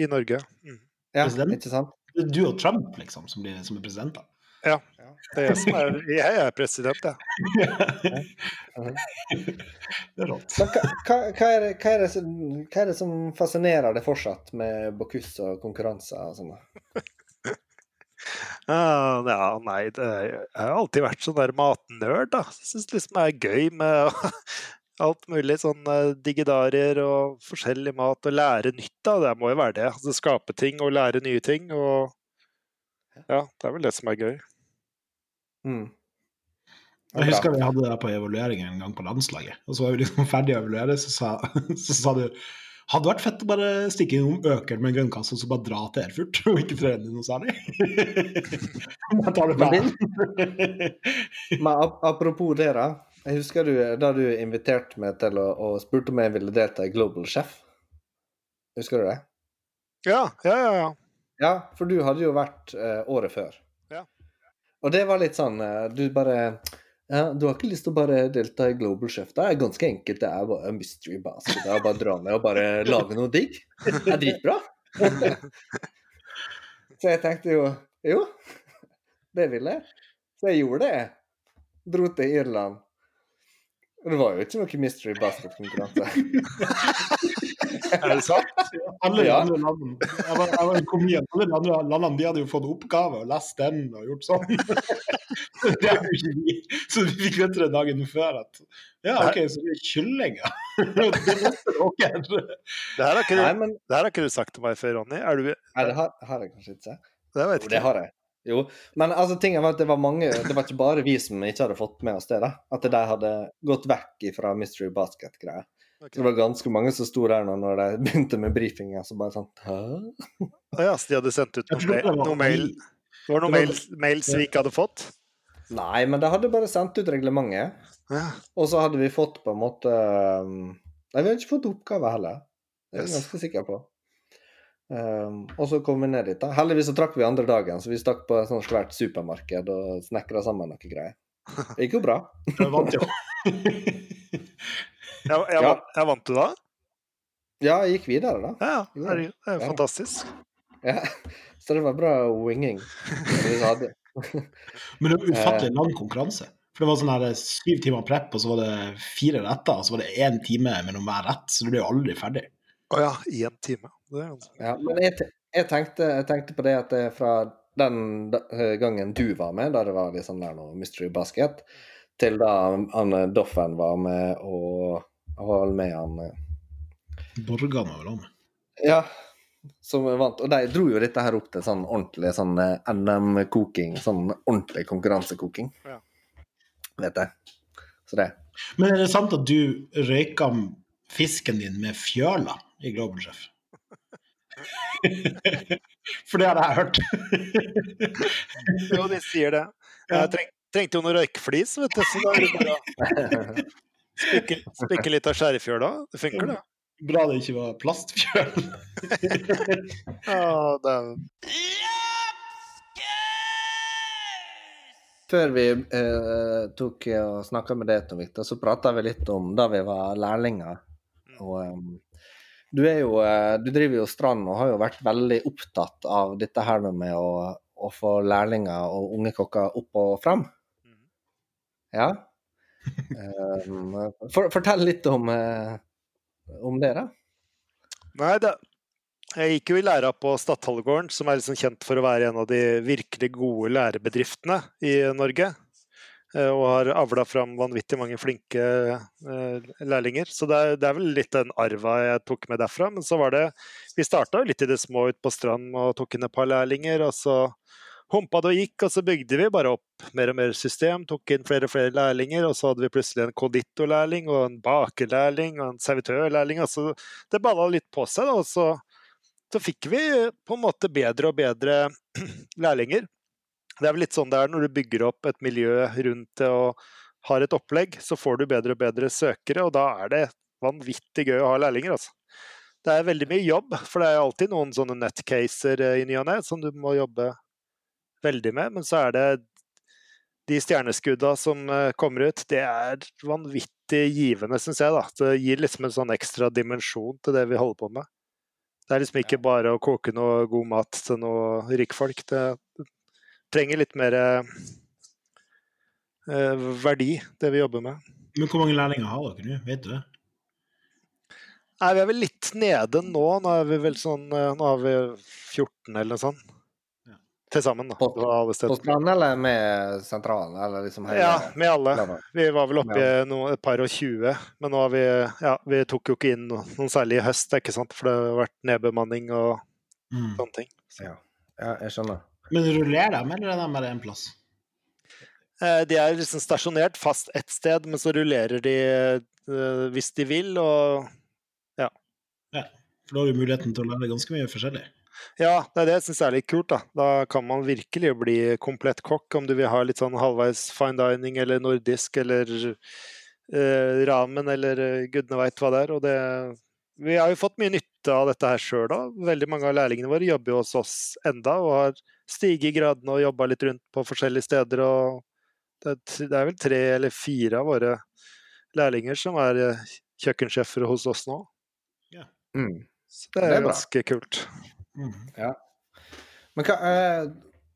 i Norge. Mm. Ja, President? ikke sant? Det er du og Trump, liksom, som, blir, som er presidenter. Ja. Det er jeg som er Jeg er president, jeg. <laughs> det er rått. Hva, hva, hva, er det, hva, er det som, hva er det som fascinerer deg fortsatt med Bocuse og konkurranser og sånn? <laughs> Ah, ja, nei, det, jeg har alltid vært sånn der matnerd, da. Syns liksom det er gøy med <laughs> alt mulig sånn eh, digidarier og forskjellig mat, og lære nytt, da. Det må jo være det. Altså skape ting og lære nye ting, og ja, det er vel det som er gøy. Mm. Jeg husker vi hadde det der på evaluering en gang på landslaget. Og så var vi liksom ferdig å evaluere, så sa, <laughs> så sa du hadde vært fett å bare stikke innom Økeren med en grønnkasse og så bare dra til Erfurt, <laughs> og ikke trene noe særlig. <laughs> Da tar du Men. Men ap apropos det, da. Jeg husker du, da du inviterte meg til å, og spurte om jeg ville delta i Global Chef. Husker du det? Ja, ja, ja. ja. Ja, for du hadde jo vært uh, året før. Ja. Og det var litt sånn uh, Du bare ja, Du har ikke lyst til å bare delta i Global Chef? Det er ganske enkelt. Det er bare mystery basket. Det er bare å dra ned og bare lage noe digg. Det er dritbra. <laughs> Så jeg tenkte jo Jo, det vil jeg. Så jeg gjorde det. Dro til Irland. Og det var jo ikke noe mystery basket-konkurranse. <laughs> Er det sant? Alle de Ja. andre landene jeg var, jeg var i komien, alle de andre landene de hadde jo fått oppgave og lest den og gjort sånn. <laughs> Det er jo ikke vi. Så vi fikk vite det dagen før at ja, OK, så det er kyllinger. <laughs> Det visste dere. Det her har ikke du, men det her har sagt til meg før, Ronny. Er du Nei, det har, har jeg kanskje ikke. Det vet Jo, det har jeg. Jo, men altså, tingen var at det var mange Det var ikke bare vi som ikke hadde fått med oss det. da At de hadde gått vekk fra Mystery Basket-greia. Okay. Det var ganske mange som sto der nå når de begynte med brifinga, så bare sånn Hæ? Å ja, så de hadde sendt ut noe, mail, noe mail Det var noen mails, mails vi ikke hadde fått? Nei, men de hadde bare sendt ut reglementet. Ja. Og så hadde vi fått på en måte um, Nei, vi har ikke fått oppgave heller. Det er jeg Yes. ganske sikker på. Um, og så kom vi ned dit. da Heldigvis så trakk vi andre dagen, så vi stakk på et sånt svært supermarked og snekra sammen noe greier. Det gikk jo bra. <laughs> Jeg vant jo. <laughs> Jeg, jeg, Ja. vant, jeg vant du da? Ja, jeg gikk videre, da. Ja, ja. Herregud, det er jo fantastisk. Ja, <laughs> så det var bra winging. Men det var ufattelig lang konkurranse. For det var sånn her syv timer prep, og så var det fire retter, og så var det én time mellom hver rett, så du ble jo aldri ferdig. Å ja, i en time. Det er Ja, men jeg, jeg, tenkte, jeg tenkte på det at det fra den eh, gangen du var med, da det var liksom der noe Mystery Basket, til da han eh, Doffen var med, og han var med han eh, Borgan var vel om. Ja, som vant. Og de dro jo dette her opp til sånn ordentlig sånn NM-koking, sånn ordentlig konkurransekoking. Ja. Vet jeg. Så det. Men er det sant at du røyka fisken din med fjøla i Global Chef? <laughs> For det hadde jeg hørt. <laughs> Jo, de sier det. Jeg treng, trengte jo noe røykflis, vet du, så da er det bare spikke, spikke litt av skjærefjøl da. Det funker, det. Bra det ikke var plastfjøl. <laughs> Er Før vi eh, tok og snakka med deg, Tom Victor, så prata vi litt om da vi var lærlinger. Og em, du jo eh, Du driver jo Strand og har jo vært veldig opptatt av dette her med å, å få lærlinger og unge kokker opp og fram. Ja? Um, for, fortell litt om, eh, om det, da. Nei, det, jeg gikk jo i læra på Stadhallegården, som er liksom kjent for å være en av de virkelig gode lærebedriftene i Norge. Eh, Og har avla fram vanvittig mange flinke eh, lærlinger. Så det er, det er vel litt den arva jeg tok med derfra. Men så var det Vi starta litt i det små ute på Strand og tok inn et par lærlinger. Og så humpa det og gikk, og så bygde vi bare opp mer og mer system. Tok inn flere og flere lærlinger, og så hadde vi plutselig en konditorlærling og en bakerlærling og en servitørlærling. Altså, det balla litt på seg, da, og så, så fikk vi på en måte bedre og bedre <clears throat> lærlinger. Det er vel litt sånn det er når du bygger opp et miljø rundt det og har et opplegg, så får du bedre og bedre søkere, og da er det vanvittig gøy å ha lærlinger, altså. Det er veldig mye jobb, for det er alltid noen sånne netcaser eh, i ny og ne som du må jobbe veldig med. Men så er det de stjerneskudda som eh, kommer ut, det er vanvittig givende, syns jeg. da. Det gir liksom en sånn ekstra dimensjon til det vi holder på med. Det er liksom ikke bare å koke noe god mat til noen rikfolk. Det trenger litt mer eh, verdi, det vi jobber med. Men hvor mange lærlinger har dere nå? Vet du det? Nei, vi er vel litt nede nå. Nå er vi vel sånn eh, Nå har vi 14 eller noe sånt. Ja. Til sammen, da. Steder. eller med sentralen? Eller liksom hele Ja, med alle. Vi var vel oppe i noe, et par og tjue, men nå har vi Ja, vi tok jo ikke inn noe- noen særlig i høst, ikke sant, for det har vært nedbemanning og Mm. sånne ting. Ja. ja, jeg skjønner. Men rullerer de, eller er de bare én plass? Eh, De er liksom stasjonert fast ett sted, men så rullerer de eh, hvis de vil, og For da har du muligheten til å lære ganske mye forskjellig. Ja, det er det jeg syns er litt kult. Da Da kan man virkelig bli komplett kokk, om du vil ha litt sånn halvveis fine dining eller nordisk eller eh, ramen eller eh, gudene veit hva det er. Og det Vi har jo fått mye nytte av dette her sjøl da. Veldig mange av lærlingene våre jobber jo hos oss enda og har stiget i gradene og jobba litt rundt på forskjellige steder. og det er, er vel tre eller fire av våre lærlinger som er eh, kjøkkensjefer hos oss nå. Mm. Så det Det er er bra. ganske kult. Mm. Men hva, eh,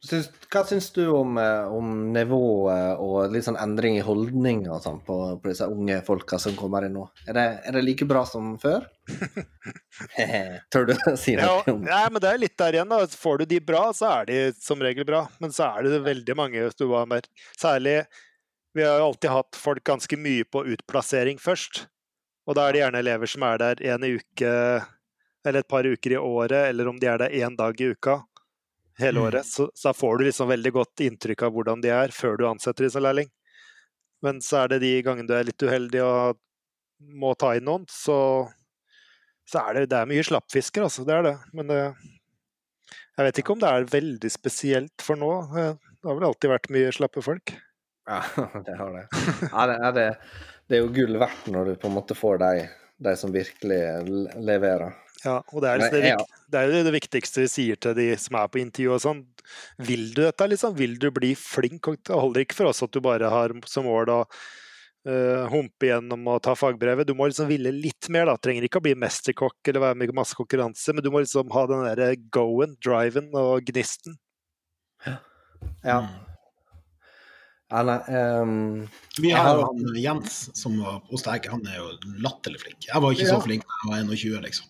syns, hva syns du om, eh, om nivået og litt sånn endring i holdninger og sånn på, på disse unge folka som kommer inn nå? Er det, er det like bra som før? <laughs> Tør du å si Ja, noe om det? nei, men det er litt der igjen. da. Får du de bra, så er de som regel bra. Men så er det veldig mange hvis du var mer Særlig Vi har jo alltid hatt folk ganske mye på utplassering først. Og da er det gjerne elever som er der en uke eller et par uker i året, eller om de er der én dag i uka hele Mm. året. Så, så får du liksom veldig godt inntrykk av hvordan de er, før du ansetter de som lærling. Men så er det de gangene du er litt uheldig og må ta inn noen, så, så er det, det er mye slappfisker, altså. Det er det. Men det, jeg vet ikke om det er veldig spesielt for nå. Eh, Det har vel alltid vært mye slappe folk. Ja, <laughs> det har det. Ja, det, er det, det er jo gull verdt når du på en måte får de, de som virkelig leverer. Ja, og det er, liksom det, vik- det er jo det viktigste vi sier til de som er på intervju og sånn. Vil du dette, liksom? Vil du bli flink? Og Det holder ikke for oss at du bare har som mål å uh, humpe gjennom og ta fagbrevet. Du må liksom ville litt mer, da. Trenger ikke å bli mesterkokk eller være med i masse konkurranse, men du må liksom ha den derre go-en, driven og gnisten. Ja. ja. ja nei, um, Vi har har- jo han Jens som var hos deg. Han er jo latterlig flink. Jeg var ikke Ja. så flink da jeg var 21, liksom.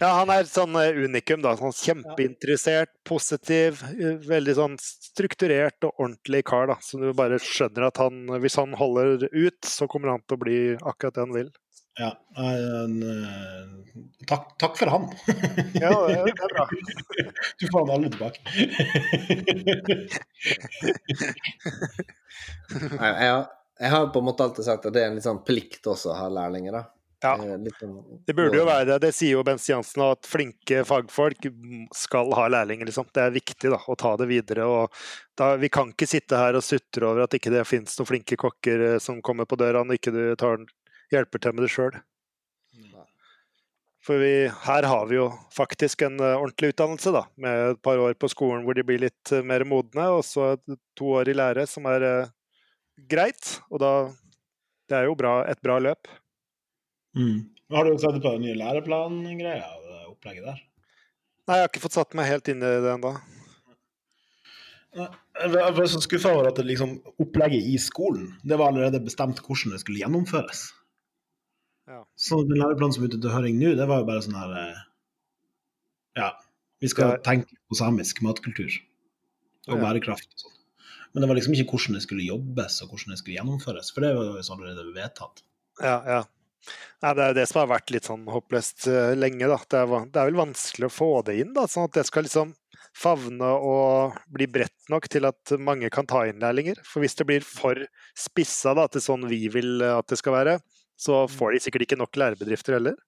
Ja, han er sånn eh, unikum, da. Sånn kjempeinteressert, positiv, eh, veldig sånn strukturert og ordentlig kar, da. Så du bare skjønner at han, hvis han holder ut, så kommer han til å bli akkurat det han vil. Ja, en, eh, takk, takk for han. Ja, det er bra. <laughs> Du får han alle tilbake. <laughs> jeg, jeg, har- jeg har på en måte alltid sagt at det er en litt sånn plikt også å ha lærlinger. da. Ja. Eh, sånn- Det burde jo være det. Det sier jo Bent Jansen, at flinke fagfolk skal ha lærlinger. Liksom. Det er viktig da, å ta det videre. Og da, vi kan ikke sitte her og sutre over at ikke det finnes noen flinke kokker eh, som kommer på døra når ikke du tar, hjelper til med det sjøl. For vi, her har vi jo faktisk en eh, ordentlig utdannelse, da, med et par år på skolen hvor de blir litt mer modne, og så to år i lære, som er eh, greit. Og da Det er jo bra, et bra løp. Mm. Har du sett på den nye læreplangreia, det opplegget der? Nei, jeg har ikke fått satt meg helt inn i det ennå. Jeg ble så skuffa over at det liksom, opplegget i skolen det var allerede bestemt hvordan det skulle gjennomføres. Ja. Så den læreplanen som er ute til høring nå, det var jo bare sånn her eh, Ja, vi skal Ja. tenke på samisk matkultur og Ja. bærekraft og sånn. Men det var liksom ikke hvordan det skulle jobbes og hvordan det skulle gjennomføres, for det var jo allerede vedtatt. Ja, ja. Nei, det er jo det som har vært litt sånn håpløst eh, lenge, da. Det er, det er vel vanskelig å få det inn, da, sånn at det skal liksom favne og bli bredt nok til at mange kan ta inn lærlinger. For hvis det blir for spissa da, til sånn vi vil at det skal være, så får de sikkert ikke nok lærebedrifter heller.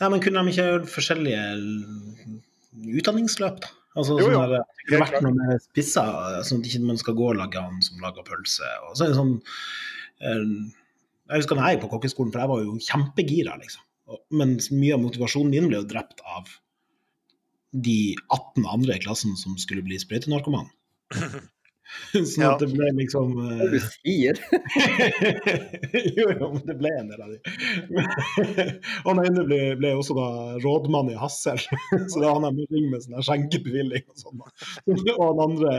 Nei, men kunne de ikke gjøre forskjellige utdanningsløp, da? Altså, Jo, jo. sånn der, det kunne vært noe mer spissa, sånn at ikke man skal gå og lage han som lager pølse. Og så er det sånn eh, Jeg husker da jeg gikk på kokkeskolen, for jeg var jo kjempegira, liksom. Men mye av motivasjonen min ble jo drept av de 18 andre i klassen som skulle bli sprøytenarkoman. <laughs> <laughs> Sånn Ja. at det ble liksom Hva du eh, sier? <laughs> jo, jo, men det ble en del av de. <laughs> han ene ble, ble også da rådmann i Hassel, så da han jeg ring med sånn skjenkebevilling og sånn. Og han andre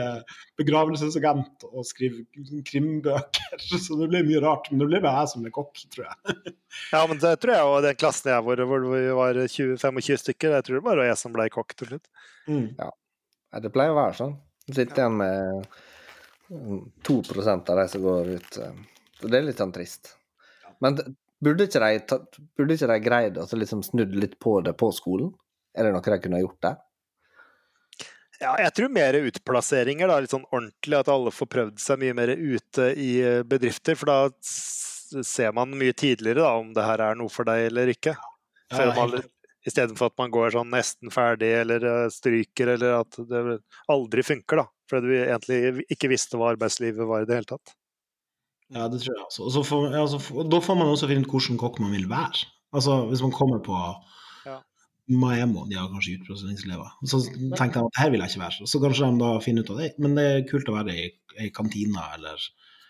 begravelsesagent og skriver krimbøker, så det ble mye rart. Men det ble bare jeg som ble kokk, tror jeg. Ja, men det tror jeg og den klassen jeg var hvor vi var 20-25 stykker, jeg tror det bare var jeg som ble kokk til slutt. Mm. Ja. det pleier å være sånn. Du sitter igjen med 2 av de som går ut. eh, Så det er litt sånn trist. Men burde ikke de, burde ikke de greid å liksom snudd litt på det på skolen? Er det noe de kunne gjort der? Ja, jeg tror mer utplasseringer, da, litt sånn ordentlig. At alle får prøvd seg mye mer ute i eh, bedrifter. For da ser man mye tidligere da, om det her er noe for deg eller ikke. Før helt man, Istedenfor at man går sånn nesten ferdig eller eh, stryker, eller at det aldri funker, da. Fordi du egentlig ikke visste hva arbeidslivet var i det hele tatt. Ja, det tror jeg også. Og så får, ja, så får, da får man også finne ut hvilken kokk man vil være. Altså, hvis man kommer på Ja. Maemo, de har kanskje utplasseringselever, så tenkte jeg at her vil jeg ikke være. Så kanskje de da finner ut av det. Men det er kult å være i, ei kantina, eller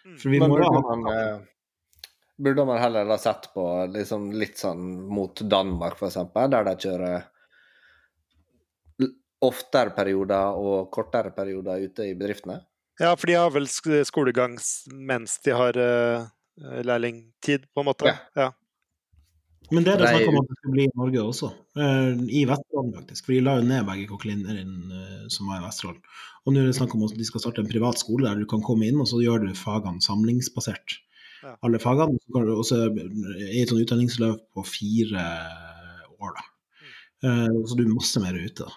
Mm. For vi Men må jo burde ha man, eh, burde man heller ha sett på liksom litt sånn mot Danmark, for eksempel, der de kjører oftere perioder og kortere perioder ute i bedriftene? Ja, for de har vel sk- skolegang mens de har uh, lærlingtid, på en måte. Ja. Ja. Men det er det snakk om at det skal bli i Norge også. uh, I Vesterålen, faktisk. For de la jo ned begge kokkelinjene uh, som var i Vesterålen. Og nå er det snakk om at de skal starte en privat skole der du kan komme inn, og så gjør du fagene samlingsbasert. Ja. Alle fagene. Og Så er det i et sånt utdanningsløp på fire år, da. Uh, så du er masse mer ute, da.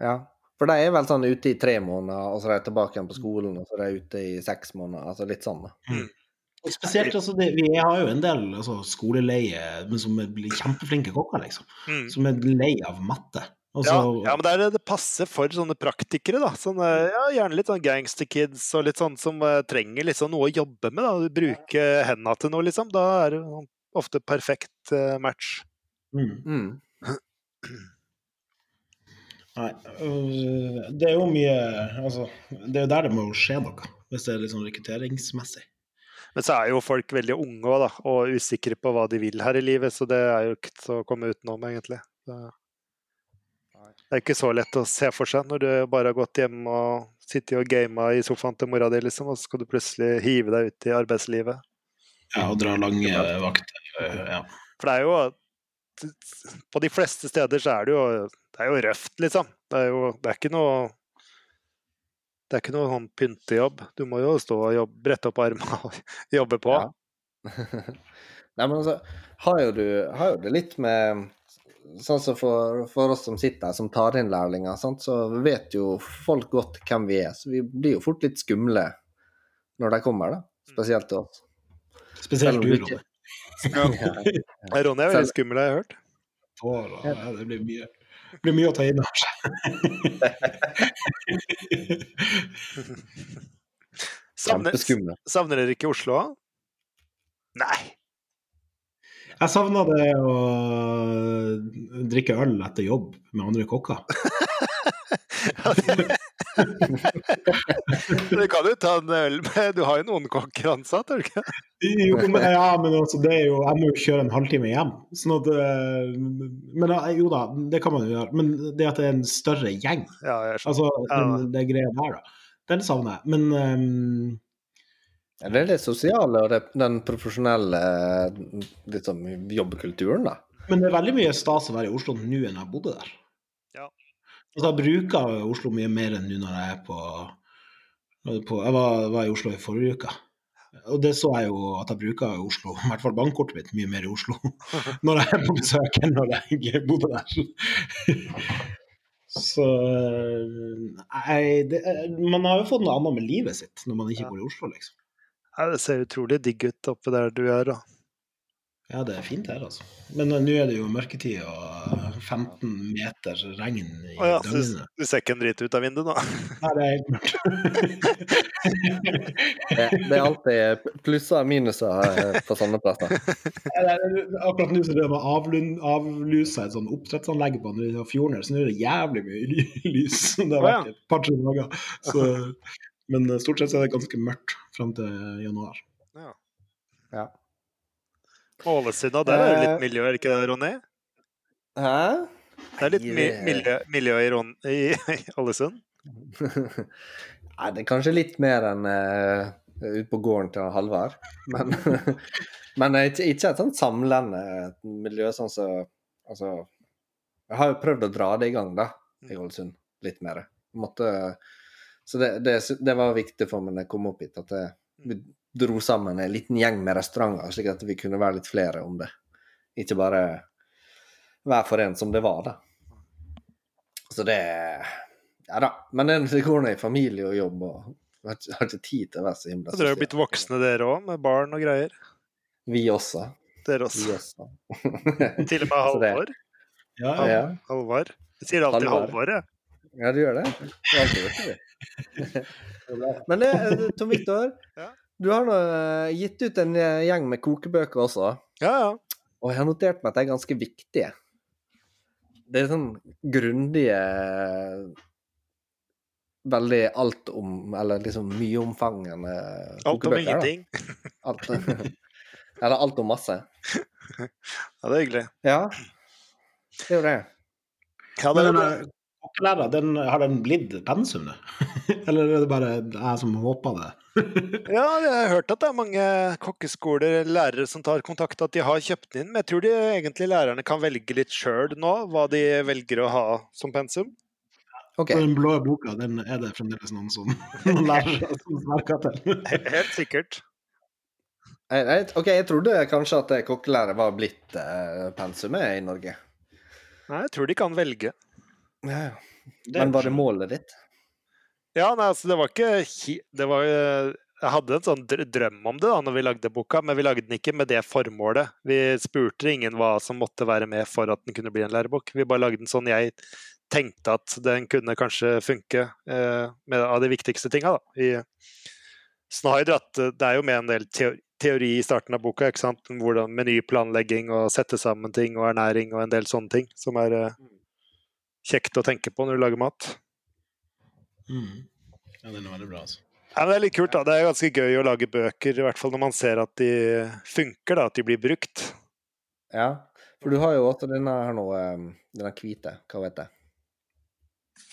Ja. For de er vel sånn ute i tre måneder, og så er de tilbake igjen på skolen, og så er de ute i seks måneder. Altså litt sånn, da. Og spesielt, altså, det, Vi har jo en del altså, skoleleie men som blir kjempeflinke kokker, liksom. Mm. Som er lei av matte. Altså, Ja, ja, men det, er, det passer for sånne praktikere, da. Sånne, ja, gjerne litt sånn gangsterkids og litt sånn som uh, trenger liksom noe å jobbe med. da, Bruke hendene til noe, liksom. Da er det sånn ofte perfekt uh, match. mm. Mm. <clears throat> Nei, øh, det er jo mye Altså, det er jo der det må skje noe, hvis det er litt sånn rekrutteringsmessig. Men så er jo folk veldig unge også, da, og usikre på hva de vil her i livet, så det er jo ikke til å komme utenom, egentlig. Det er ikke så lett å se for seg når du bare har gått hjemme og sittet og gama i sofaen til mora di, liksom, og så skal du plutselig hive deg ut i arbeidslivet. Ja, og dra lange vakter. Ja. For det er jo På de fleste steder så er det jo Det er jo røft, liksom. Det er jo Det er ikke noe det er ikke noe sånn pyntejobb. Du må jo stå og jobbe, brette opp armene <laughs> og jobbe på. Ja. <laughs> Nei, men altså, har jo du har jo det litt med Sånn som for, for oss som sitter her, som tar inn lærlinger, sant? så vet jo folk godt hvem vi er. Så vi blir jo fort litt skumle når de kommer, da. Spesielt til oss. Spesielt du, Ronny. Ja, Ronny er veldig skummel, har jeg hørt. Ja, det blir mye, det blir mye å ta inn over seg. <laughs> Savner, savner dere ikke Oslo? Nei. Jeg savna det å drikke øl etter jobb med andre kokker. <laughs> <laughs> <laughs> Du kan jo ta en øl med Du har jo noen kokker ansatt, har du ikke? Jo, men, ja, men altså, det er jo Jeg må jo kjøre en halvtime hjem. Sånn at eh, Men jo da, det kan man jo gjøre. Men det at det er en større gjeng, Ja, altså Ja. den, det greia der, da, den savner jeg. Men um, det er det sosiale og det, den profesjonelle liksom, jobbkulturen, da. Men det er veldig mye stas å være i Oslo nå enn jeg bodde der. Ja. Altså, jeg bruker Oslo mye mer enn nå når jeg er på, på Jeg var, var i Oslo i forrige uke. Og det så jeg jo at jeg bruker Oslo, i hvert fall bankkortet mitt, mye mer i Oslo <laughs> når jeg er på besøk enn når jeg bodde der. <laughs> Så Nei, det, Man har jo fått noe annet med livet sitt når man ikke bor i Oslo, liksom. Ja, det ser utrolig digg ut oppe der du er, da. Ja, det er fint her, altså. Men uh, nå er det jo mørketid og 15 meter regn i Å ja, så du, du ser ikke en drit ut av vinduet nå? <laughs> Nei, det er helt mørkt. <laughs> Det, det er alltid plusser og minuser eh, på sånne plasser. Er- Akkurat nå så det var avlun- avlusa et sånn oppdrettsanlegg på fjorden, her, så nå er det jævlig mye lys. <laughs> Det har vært et par-tre dager. Så, men stort sett så er det ganske mørkt fram til januar. Ja. Ja. Ålesund, da, der er det Eh. litt miljø, er det ikke det, Ronny? Hæ? Det er litt mi miljø, miljø i, Ron i <laughs> Ålesund? <laughs> Nei, det er kanskje litt mer enn uh, ute på gården til Halvard. Men, <laughs> men det ikke, ikke et sånt samlende miljø sånn som Altså, jeg har jo prøvd å dra det i gang, da, i Ålesund. Litt mer. Måtte, så det, det, det var viktig for meg når jeg kom opp hit, at jeg, vi dro sammen en liten gjeng med restauranter, slik at vi kunne være litt flere om det. Ikke bare hver for en som det var, da. Så det Ja da. Men det, det går nå i familie og jobb, og har ikke, har ikke tid til å være så himla Dere har jo blitt voksne dere òg, med barn og greier. Vi også. Dere Vi også. også. <laughs> Til og med <laughs> Halvor. Ja, Ja, Halvor. Jeg sier alltid Halvor. Halvor, jeg. ja du gjør det. Du har alltid gjort det. <laughs> Men det, Tom Viktor, Ja. Du har nå eh, gitt ut en eh, gjeng med kokebøker også. Ja, ja. Og jeg har notert meg at de er ganske viktige. Det er sånn grundige Veldig alt om Eller liksom mye-omfangende Alt om ingenting. Alt. <laughs> Eller alt om masse. Ja, det er hyggelig. Ja, det er jo det. Ja, det er kokkelæra, den, har den blitt pensum, det? <laughs> Eller er det bare jeg som håper det? <laughs> Ja, jeg har hørt at det er mange kokkeskoler, lærere som tar kontakt, at de har kjøpt den inn. Men jeg tror de egentlig lærerne kan velge litt sjøl nå, hva de velger å ha som pensum. Okay. Den blå boka, den er det fremdeles noen som noen lærere <laughs> som sverger til. Helt sikkert. Ok, jeg trodde kanskje at kokkelærer var blitt eh, pensumet i Norge. Nei, jeg tror de kan velge. Ja, ja. Men var det målet ditt? Ja, nei, altså, det var ikke Det var eh, Jeg hadde en sånn drøm om det da når vi lagde boka, men vi lagde den ikke med det formålet. Vi spurte ingen hva som måtte være med for at den kunne bli en lærebok. Vi bare lagde den sånn jeg tenkte at den kunne kanskje funke eh, med av de viktigste tinga. Snyder at det er jo med en del teo- teori i starten av boka. ikke sant? Hvordan menyplanlegging og sette sammen ting og ernæring og en del sånne ting som er eh, kjekt å tenke på når du lager mat. Mm. Ja, den er veldig bra, altså. Ja, men det er litt kult. da. Det er ganske gøy å lage bøker, i hvert fall når man ser at de funker, da, at de blir brukt. Ja. For du har jo også denne her nå, eh, denne hvite, hva heter det?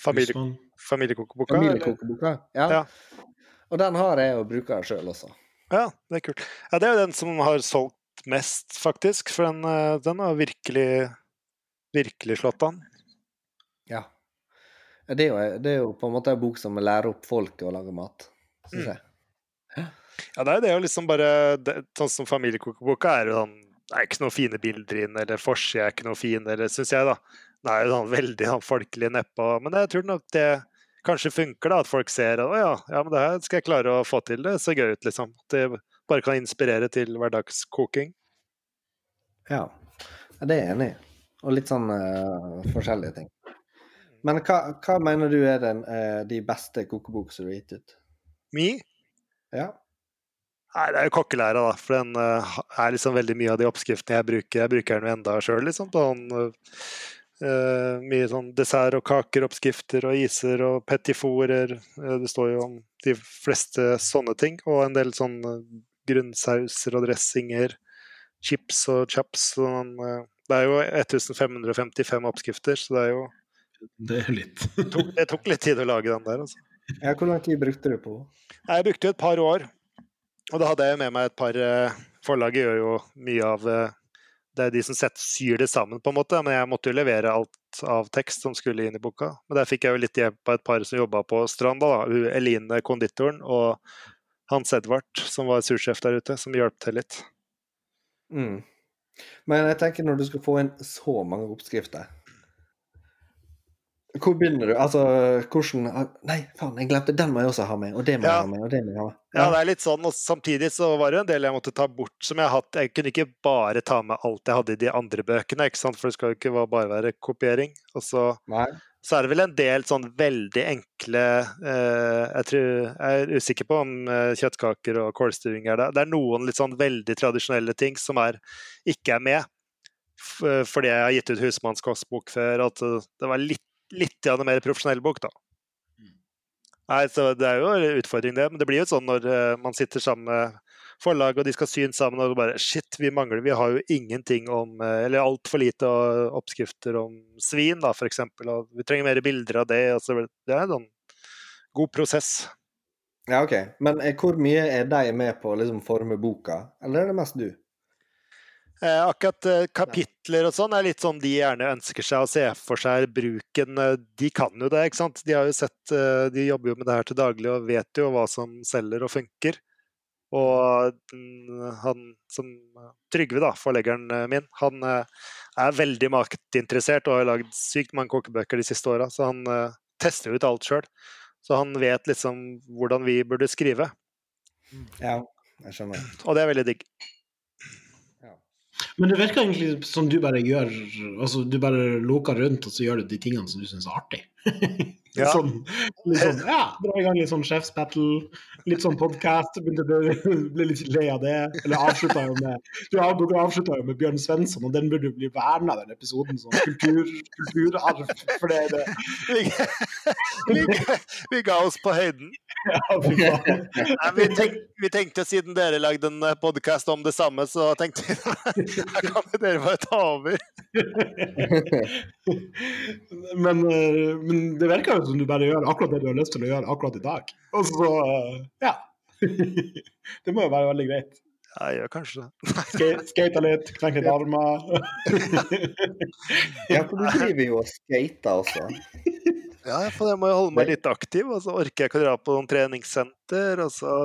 Familie, familiekokeboka. Familiekokeboka? Ja. Ja. Og den har jeg og bruker sjøl også. Ja, det er kult. Ja, det er jo den som har solgt mest, faktisk. For den, eh, den har virkelig, virkelig slått an. Det er, jo, det er jo på en måte en bok som lærer opp folk å lage mat, syns Mm. jeg. Ja, det er det å liksom bare det, Sånn som familiekokeboka er jo sånn Det er ikke noen fine bilder inn, eller forsida er ikke noe fin, eller syns jeg, da. Den er jo sånn veldig sånn folkelig nedpå. Men jeg tror nok det kanskje funker, da. At folk ser at å ja, ja, men det her skal jeg klare å få til. Det ser gøy ut, liksom. At det bare kan inspirere til hverdagskoking. Ja. ja, det er jeg enig i. Og litt sånn uh, forskjellige ting. Men hva, hva mener du er den, eh, de beste kokebok som du har gitt ut? Mi? Ja. Nei, det er jo kokkelæra, da. For den uh, er liksom veldig mye av de oppskriftene jeg bruker. Jeg bruker den jo enda sjøl, liksom. På den, uh, mye sånn dessert- og kakeroppskrifter og iser og petiforer. Uh, det står jo om de fleste sånne ting. Og en del sånn eh, grunnsauser og dressinger. Chips og chaps. Sånn, eh, det er jo 1555 oppskrifter, så det er jo Det er litt. tok, Det tok litt tid å lage den der, altså. ja. Hvor lang tid brukte du på Jeg brukte jo et par år, og da hadde jeg med meg et par eh, Forlaget gjør jo mye av eh, Det er de som setter, syr det sammen, på en måte, men jeg måtte jo levere alt av tekst som skulle inn i boka. Men der fikk jeg jo litt hjelp av et par som jobba på Stranda. da, Eline, konditoren, og Hans Edvard, som var sursjef der ute, som hjalp til litt. Mm. Men jeg tenker når du skal få inn så mange oppskrifter Hvor begynner du? Altså, hvordan Nei, faen, jeg glemte den må jeg også ha med, og det må Ja. jeg ha med, og det må jeg ha med. Ja, det er litt sånn, og samtidig så var det en del jeg måtte ta bort som jeg har hatt. Jeg kunne ikke bare ta med alt jeg hadde i de andre bøkene, ikke sant? for det skal jo ikke bare være kopiering. Og så, så er det vel en del sånn veldig enkle eh, jeg, tror, jeg er usikker på om eh, kjøttkaker og kålstuing er det. Det er noen litt sånn veldig tradisjonelle ting som er, ikke er med. Fordi jeg har gitt ut husmannskostbok før, at det var litt, litt mer profesjonell bok, da. Nei, så Det er jo en utfordring, det. Men det blir jo sånn når eh, man sitter sammen med forlag, og de skal synes sammen, og bare Shit, vi mangler Vi har jo ingenting om eh, Eller altfor lite oppskrifter om svin, da, eksempel. Og vi trenger mer bilder av det. altså så, det er en sånn god prosess. Ja, OK. Men eh, hvor mye er de med på å liksom forme boka, eller er det mest du? Eh, akkurat eh, kapitler og sånn er litt sånn de gjerne ønsker seg å se for seg bruken. Eh, de kan jo det, ikke sant. De har jo sett eh, De jobber jo med det her til daglig og vet jo hva som selger og funker. Og mm, han som Trygve, da, forleggeren min, han er veldig matinteressert og har lagd sykt mange kokebøker de siste åra, så han tester ut alt sjøl. Så han vet liksom hvordan vi burde skrive, Ja, jeg skjønner. og det er veldig digg. Men det virker egentlig som du bare gjør altså Du bare loker rundt, og så gjør du de tingene som du syns er artig. <laughs> Ja. Sånn, litt sånn, ja, <laughs> dra i gang litt sånn sjefsbattle, litt sånn podkast. <laughs> Bli litt lei av det. Eller avslutta jo med du, avslutta jo med Bjørn Svensson, og den burde jo bli verna, den episoden. Sånn kultur, kulturarv. For det er det. vi, vi, vi ga oss på høyden. <laughs> Ja, fy. Nei, vi, tenk, vi tenkte siden dere lagde en podkast om det samme, så tenkte vi her kan dere bare ta over. Men, eh, men det virker jo som du bare gjør akkurat det du har lyst til å gjøre akkurat i dag. Og så, eh, ja. <laughs> Det må jo være veldig greit. Ja, jeg gjør kanskje det. <laughs> Skate, skate litt, knekke litt armer. <laughs> Ja, for du driver jo og skater også. Ja, for jeg må jo holde meg litt aktiv, og så orker jeg ikke å dra på noen treningssenter, og så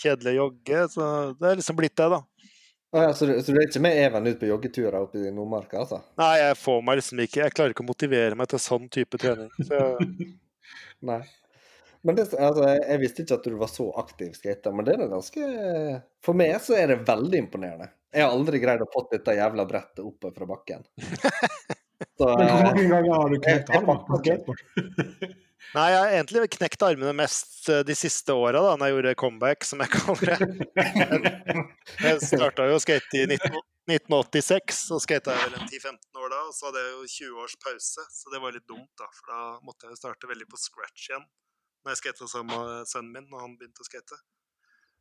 kjedelig å jogge. Så det er liksom blitt det, da. Å ja, så, du, så du er ikke med Even ut på joggeturer oppe i Nordmarka, altså? Nei, jeg får meg liksom ikke Jeg klarer ikke å motivere meg til sånn type trening. Så jeg, <laughs> Nei. Men det, altså, jeg visste ikke at du var så aktiv skater, men det er ganske For meg så er det veldig imponerende. Jeg har aldri greid å få dette jævla brettet oppe fra bakken. <laughs> Så Men hvor mange ganger har du knekt armen? <laughs> nei, jeg har egentlig knekt armene mest eh, de siste åra, da, når jeg gjorde comeback, som jeg kaller det. <laughs> Jeg starta jo å skate i 19, 1986, så skata jeg vel en 10-15 år da. Og så hadde jeg jo 20 års pause, så det var litt dumt, da. For da måtte jeg jo starte veldig på scratch igjen. Når jeg skata sammen med sønnen min, når han begynte å skate.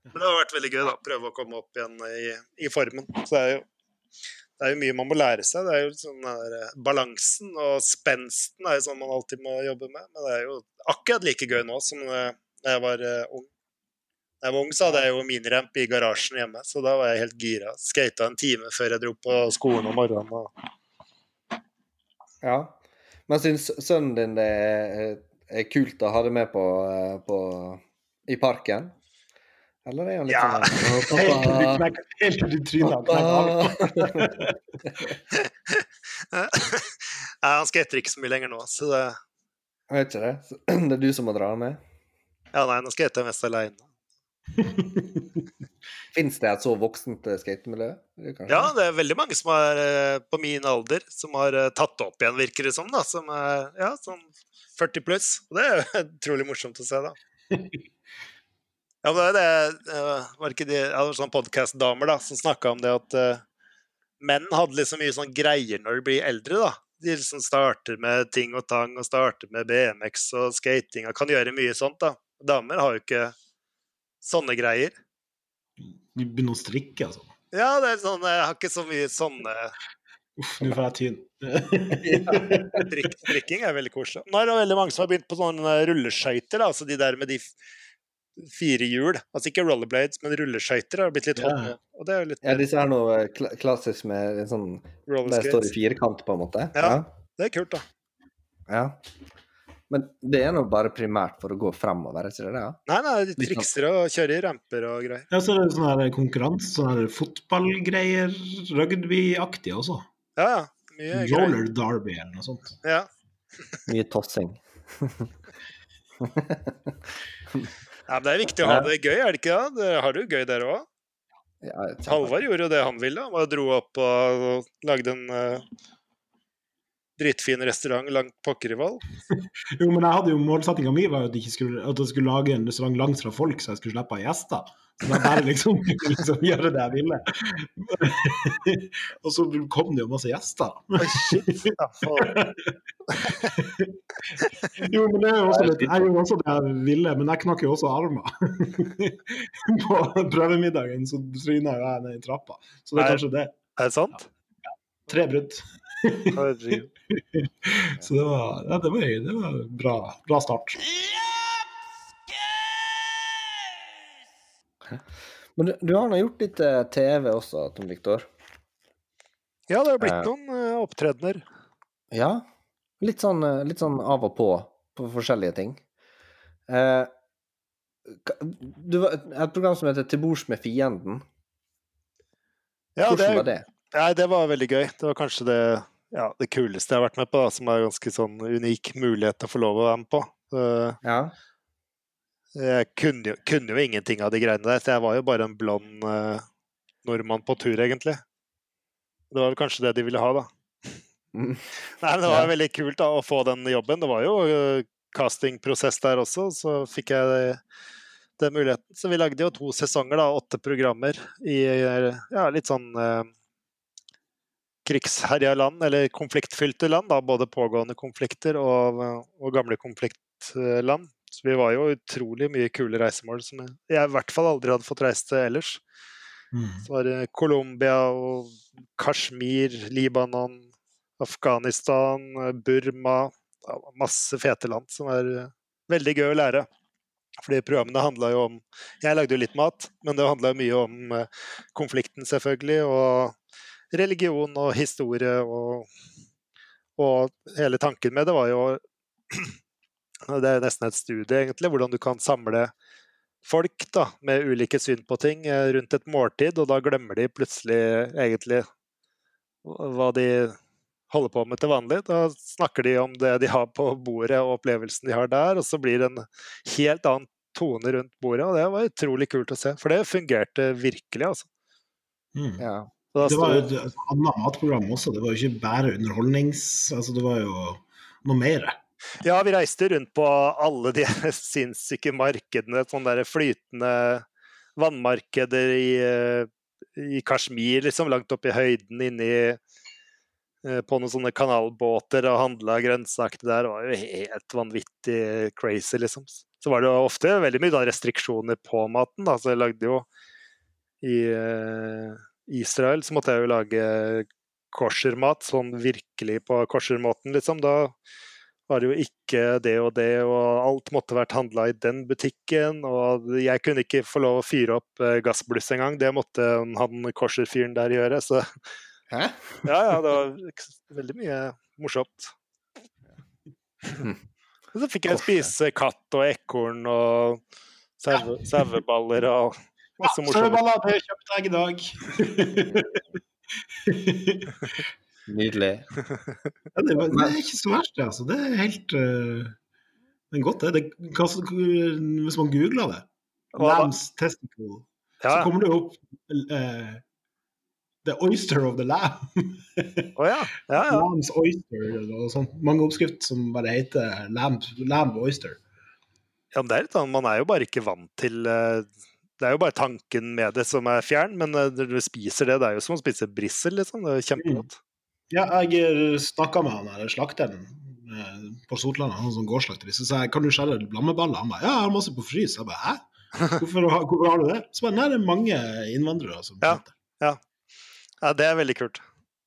Men det har vært veldig gøy, da. Prøve å komme opp igjen i, i formen. Så det er jo det er jo mye man må lære seg. Det er jo sånn der, eh, Balansen og spensten er jo sånn man alltid må jobbe med. Men det er jo akkurat like gøy nå som eh, da jeg var eh, ung. Da jeg var ung, så hadde jeg jo miniramp i garasjen hjemme, så da var jeg helt gira. Skata en time før jeg dro på skolen om morgenen. Og... ja. Men syns sønnen din det er, kult å ha det med på, på i parken? Eller er han litt Ja. sånn Helt til du knekker- helt til du. Nei, han skater ikke så mye lenger nå, så det Jeg vet ikke det. <clears throat> Det er du som må dra med? Ja, nei, nå skater jeg mest aleine. <laughs> Fins det et så voksent eh, skatemiljø? Ja, det er veldig mange som er eh, på min alder, som har eh, tatt det opp igjen, virker det som. da, Som er ja, sånn 40 pluss. Og det er jo <laughs> utrolig morsomt å se, da. <laughs> Ja, men det eh, Var ikke de det var sånne podkast-damer da, som snakka om det at uh, menn hadde liksom mye sånn greier når de blir eldre, da. De liksom starter med ting og tang, og starter med BMX og skating, og kan gjøre mye sånt, da. Damer har jo ikke sånne greier. Du begynner å strikke, altså. Ja, det er sånn, jeg har ikke så mye sånne Uff, nå får jeg tynn. Strikk, strikking er veldig koselig. Nå er det veldig mange som har begynt på sånne rulleskøyter. Altså de der med de fire hjul. Altså ikke rollerblades, men rulleskøyter har blitt litt hot Ja. nå. Og det er litt Ja, disse er noe kl klassisk med en sånn Der står i firkant, på en måte? Ja. Det er kult, da. ja. Men det er nå bare primært for å gå fremover, er ikke det? Ja? Nei, nei, de sånn- trikser og kjører i ramper og greier. Ja, så er det sånne her konkurranse, sånne her fotballgreier, rugbyaktige også. Ja, ja. Mye greier. Roller derby eller noe sånt. Ja. Mye tossing. <laughs> Ja, det er viktig å ha det gøy, er det ikke det? det har du gøy dere òg? Ja, Halvard gjorde jo det han ville. Han bare dro opp og lagde en uh, dritfin restaurant langt pokker i Val. <laughs> Jo, men jeg hadde jo målsettinga mi var at jeg, skulle, at jeg skulle lage en restaurant langt fra folk, så jeg skulle slippe å ha gjester. Så jeg bare liksom, <laughs> liksom gjøre det jeg ville. <laughs> og så kom det jo masse gjester. Ja. Jo, men det er jo også litt, jeg gjorde også det jeg ville, men jeg knakk jo også armer. På prøvemiddagen så tryna jeg ned i trappa. Så det er kanskje det. Er det sant? Tre brudd. <laughs> Så det var, ja, det var, det var bra, bra start. Men du, du har nå gjort litt eh, TV også, Tom Viktor? Ja, det har blitt Eh. noen eh, opptredener. Ja. Litt sånn, litt sånn av og på, på forskjellige ting. Eh, du, var- et program som heter 'Til bords med fienden'. Ja, Hvordan det, var det? Nei, det var veldig gøy. Det var kanskje det, ja, det kuleste jeg har vært med på, da, som er en ganske sånn unik mulighet til å få lov å være med på. Ja. Jeg kunne jo, kunne jo ingenting av de greiene der, så jeg var jo bare en blond eh, nordmann på tur, egentlig. Det var vel kanskje det de ville ha, da. Mm. Nei, men Det var Ja. veldig kult da, å få den jobben. Det var jo uh, castingprosess der også, så fikk jeg den muligheten. Så vi lagde jo to sesonger, da, åtte programmer i eh, ja, litt sånn eh, krigsherja land, eller konfliktfylte land. da, Både pågående konflikter og, og gamle konfliktland. Så vi var jo utrolig mye kule reisemål som jeg, jeg i hvert fall aldri hadde fått reist til ellers. Mm. Så var det Colombia og Kashmir, Libanon, Afghanistan, Burma Masse fete land som er veldig gøy å lære. Fordi programmene handla jo om Jeg lagde jo litt mat, men det handla mye om eh, konflikten, selvfølgelig, og religion og historie og Og hele tanken med det var jo <clears throat> Det er nesten et studie, egentlig, hvordan du kan samle folk da, med ulike syn på ting eh, rundt et måltid, og da glemmer de plutselig egentlig hva de holder på med til vanlig. Da snakker de om det de har på bordet og opplevelsen de har der, og så blir det en helt annen tone rundt bordet, og det var utrolig kult å se. For det fungerte virkelig, altså. Mm. ja. Det var jo et et annet matprogram også. Det var jo ikke bare underholdnings... Altså, det var jo noe mer. Ja, vi reiste rundt på alle de <laughs> sinnssyke markedene. Sånne der flytende vannmarkeder i, eh, i Kashmir, liksom, langt oppe i høyden, inni eh, på noen sånne kanalbåter og handla grønnsaker der. Det var jo helt vanvittig crazy, liksom. Så var det jo ofte veldig mye da, restriksjoner på maten. Da. Så jeg lagde jo I eh, Israel så måtte jeg jo lage koshermat, sånn virkelig på koshermåten, liksom. Da var det jo ikke det og det, og alt måtte vært handla i den butikken. Og jeg kunne ikke få lov å fyre opp eh, gassbluss engang, det måtte han kosherfyren der gjøre. Så Hæ? <laughs> ja, ja, det var veldig mye morsomt. <laughs> Og så fikk jeg spise katt og ekorn og saue- saueballer og masse morsomt. Saueballer, det kjøpte jeg i dag. <laughs> Nydelig. Ja, det, det er ikke så verst, det. Altså. Det er helt uh, Det er godt, det. det hva, hvis man googler det, lambs testicle, så kommer det opp uh, The oyster of the lamb. Å ja. ja, ja. Lambs oyster og sånn. Mange oppskrift som bare heter lamb, lamb oyster. Ja, men det er litt sånn, Man er jo bare ikke vant til eh, Det er jo bare tanken med det som er fjern, men eh, når du spiser det, det er jo som å spise brissel, liksom. Det er kjempegodt. Ja, jeg snakka med han der slakteren eh, på Sotland, han som gårdsslakter, så sa jeg kan du skjære lammeballer? Han bare ja, jeg har masse på frys. Jeg bare hæ? Hvorfor, har- hvorfor har du det? Så bare nei, det er mange innvandrere som Ja. det. Ja, det er veldig kult.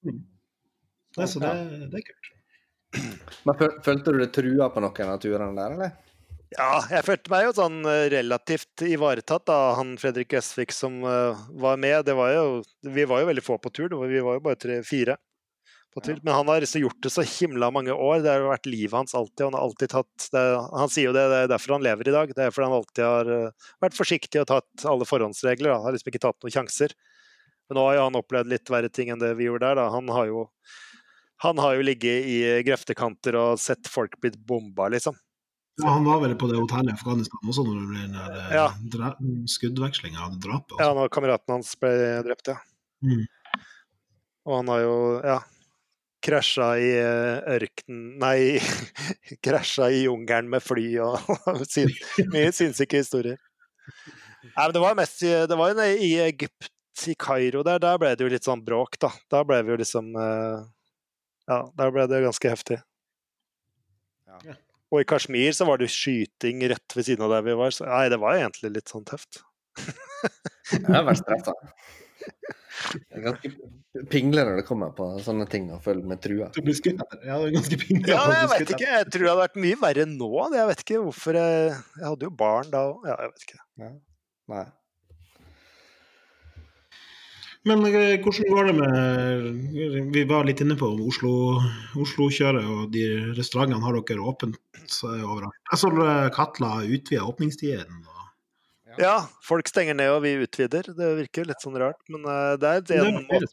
Nei, så det, det er kult. Men Følte du deg trua på noen av turene der, eller? Ja, jeg følte meg jo sånn eh, relativt ivaretatt av han Fredrik Østvik som eh, var med. Det var jo, vi var jo veldig få på tur, vi var jo bare tre-fire på tur. Men han har liksom gjort det så himla mange år. Det har vært livet hans alltid. Han har alltid tatt det, Han sier jo det, det er derfor han lever i dag. Det er fordi han alltid har eh, vært forsiktig og tatt alle forhåndsregler. Da. Har liksom ikke tatt noen sjanser. Men nå har jo han opplevd litt verre ting enn det vi gjorde der. Da. Han har jo Han har jo ligget i grøftekanter og sett folk blitt bomba, liksom. Ja, Han var vel på det hotellet i Afghanistan også når det ble den der eh, Ja. dra- skuddvekslinga av drapet. Ja, når kameraten hans ble drept, ja. Mm. Og han har jo, ja Krasja i eh, ørkenen Nei, <laughs> krasja i jungelen med fly og <laughs> sin, mye sinnssyke historier. Nei, men det var mest Det var i Egypt, i Kairo der, der ble det jo litt sånn bråk, da. Da ble vi jo liksom eh, Ja, der ble det ganske heftig. Ja. Og i Kashmir så var det skyting rett ved siden av der vi var. Så nei, det var egentlig litt sånn tøft. Jeg har vært stressa. Er ganske pingle når det kommer på sånne ting og følger med trua. Du blir skutt etter. Ja, det er ganske pingle. Ja, jeg vet ikke. Jeg tror det hadde vært mye verre nå. Jeg vet ikke hvorfor jeg Jeg hadde jo barn da òg. Ja, jeg vet ikke. Nei. Men eh, hvordan går det med Vi var litt inne på Oslo- Oslo-kjøret, og de restaurantene har dere åpent overalt. Jeg så eh, Katla utvida åpningstiden. og- Ja, folk stenger ned og vi utvider. Det virker litt sånn rart, men eh, det er en måte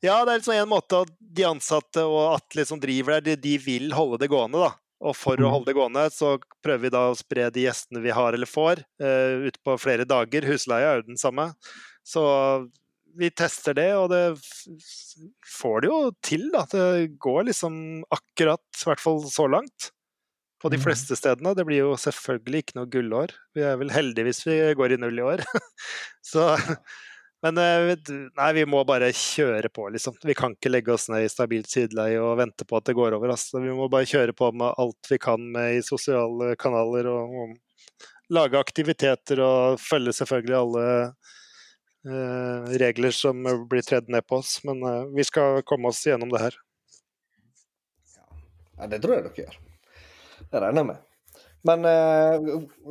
Ja, det er liksom en måte at de ansatte og Atle som driver der, de, de vil holde det gående, da. Og for å Mm. holde det gående, så prøver vi da å spre de gjestene vi har eller får, uh, ut på flere dager. Husleia er jo den samme. Så vi tester det, og det får det jo til, da. Det går liksom akkurat, i hvert fall så langt. På de Mhm. fleste stedene. Det blir jo selvfølgelig ikke noe gullår. Vi er vel heldige hvis vi går i null i år. <laughs> Så men eh, nei, vi må bare kjøre på, liksom. Vi kan ikke legge oss ned i stabilt sideleie og vente på at det går over. Altså. Vi må bare kjøre på med alt vi kan med i sosiale kanaler og, og lage aktiviteter og følge selvfølgelig alle regler som blir tredd ned på oss. Men eh, vi skal komme oss gjennom det her. Ja, det tror jeg dere gjør. Det regner jeg med. Men eh,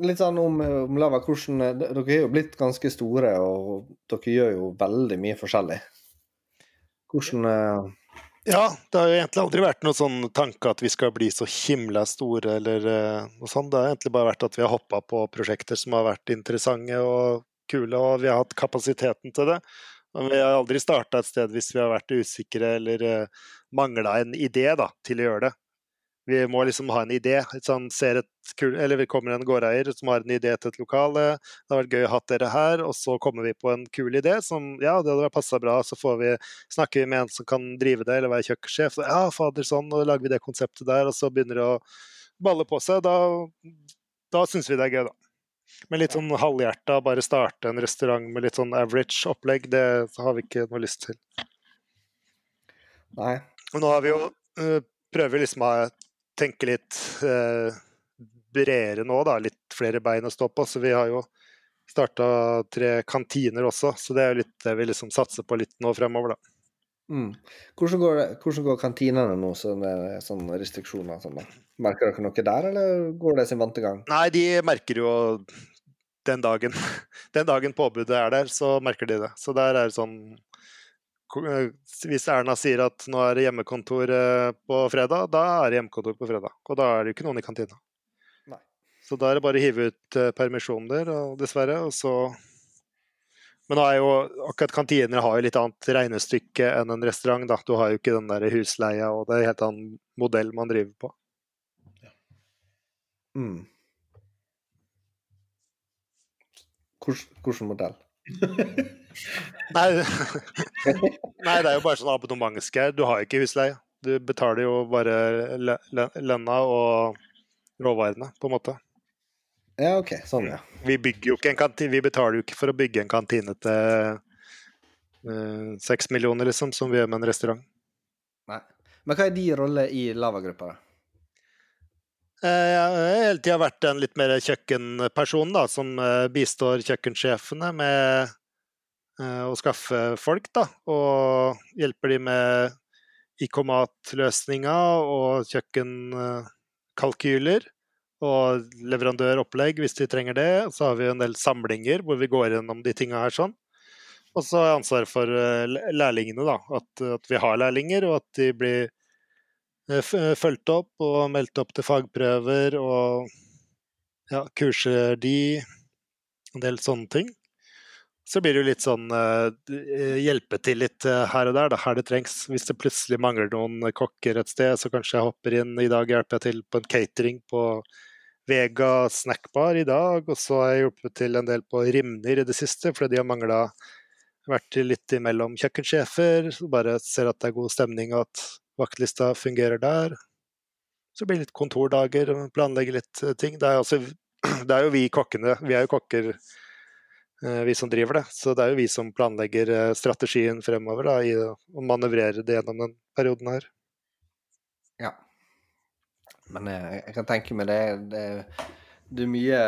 litt sånn om, om Lava, hvordan eh, Dere er jo blitt ganske store, og dere gjør jo veldig mye forskjellig. Hvordan eh, Ja, det har jo egentlig aldri vært noen sånn tanke at vi skal bli så himla store eller eh, noe sånt. Det har egentlig bare vært at vi har hoppa på prosjekter som har vært interessante og kule, og vi har hatt kapasiteten til det. Men vi har aldri starta et sted hvis vi har vært usikre eller uh, mangla en idé da, til å gjøre det. Vi må liksom ha en idé. Sånn, kul, eller Vi kommer en gårdeier som har en idé til et lokale. Det har vært gøy å ha dere her, og så kommer vi på en kul idé som ja, det hadde passa bra. Så vi, snakker vi med en som kan drive det, eller være kjøkkensjef. Så, ja, fader, sånn, og lager vi det konseptet der, og så begynner det å balle på seg. Da, da syns vi det er gøy, da. Men litt sånn halvhjerta, bare starte en restaurant med litt sånn average opplegg, det har vi ikke noe lyst til. Nei. Og nå har vi jo øh, prøver liksom å tenke litt øh, bredere nå, da. Litt flere bein å stå på. Så vi har jo starta tre kantiner også, så det er jo litt det vi liksom satser på litt nå fremover, da. Mm. Hvordan, går det, hvordan går kantinene nå, så det er sånne restriksjoner? Sånn. Merker dere noe der, eller går det sin vante gang? Nei, de merker jo den dagen <laughs> Den dagen påbudet er der, så merker de det. Så der er det sånn Hvis Erna sier at nå er det hjemmekontor eh, på fredag, da er det hjemmekontor på fredag. Og da er det jo ikke noen i kantina. Nei. Så da er det bare å hive ut eh, permisjoner, og dessverre. Og så Men jo akkurat kantiner har jo litt annet regnestykke enn en restaurant. Da. Du har jo ikke den der husleia, og det er en helt annen modell man driver på. Mm. Hvordan, hvordan modell? <laughs> Nei, <laughs> nei, det er jo bare sånn abonnementske. Du har jo ikke husleie. Du betaler jo bare lø- lø- lønna og råvarene, på en måte. Ja, OK. Sånn, ja. Vi bygger jo ikke en kantine, vi betaler jo ikke for å bygge en kantine til seks seks millioner, liksom, som vi gjør med en restaurant. Nei. Men hva er din rolle i lavagruppa? Eh, Jeg har hele tida vært en litt mer kjøkkenperson, da, som eh, bistår kjøkkensjefene med eh, å skaffe folk, da. Og hjelper de med IK-mat-løsninga og kjøkkenkalkyler. Og leverandøropplegg hvis de trenger det. Så har vi en del samlinger hvor vi går gjennom de tinga her sånn. Og så har jeg ansvar for eh, lærlingene, da. At, at vi har lærlinger, og at de blir eh, fulgt opp og meldt opp til fagprøver og ja, kurser de. En del sånne ting. Så blir det jo litt sånn hjelpe til litt her og der, da, her det trengs. Hvis det plutselig mangler noen kokker et sted, så kanskje jeg hopper inn. I dag hjelper jeg til på en catering på Vega snackbar i dag. Og så har jeg hjulpet til en del på Rimner i det siste, fordi de har mangla vært litt imellom kjøkkensjefer. Så bare ser at det er god stemning, og at vaktlista fungerer der. Så blir det litt kontordager, planlegge litt ting. Det er, også, <clears throat> det er jo vi kokkene. Vi er jo kokker Eh, vi som driver det. Så det er jo vi som planlegger eh, strategien fremover da, i å manøvrere det gjennom den perioden her. Ja. Men jeg, eh, jeg kan tenke meg det, det, det er mye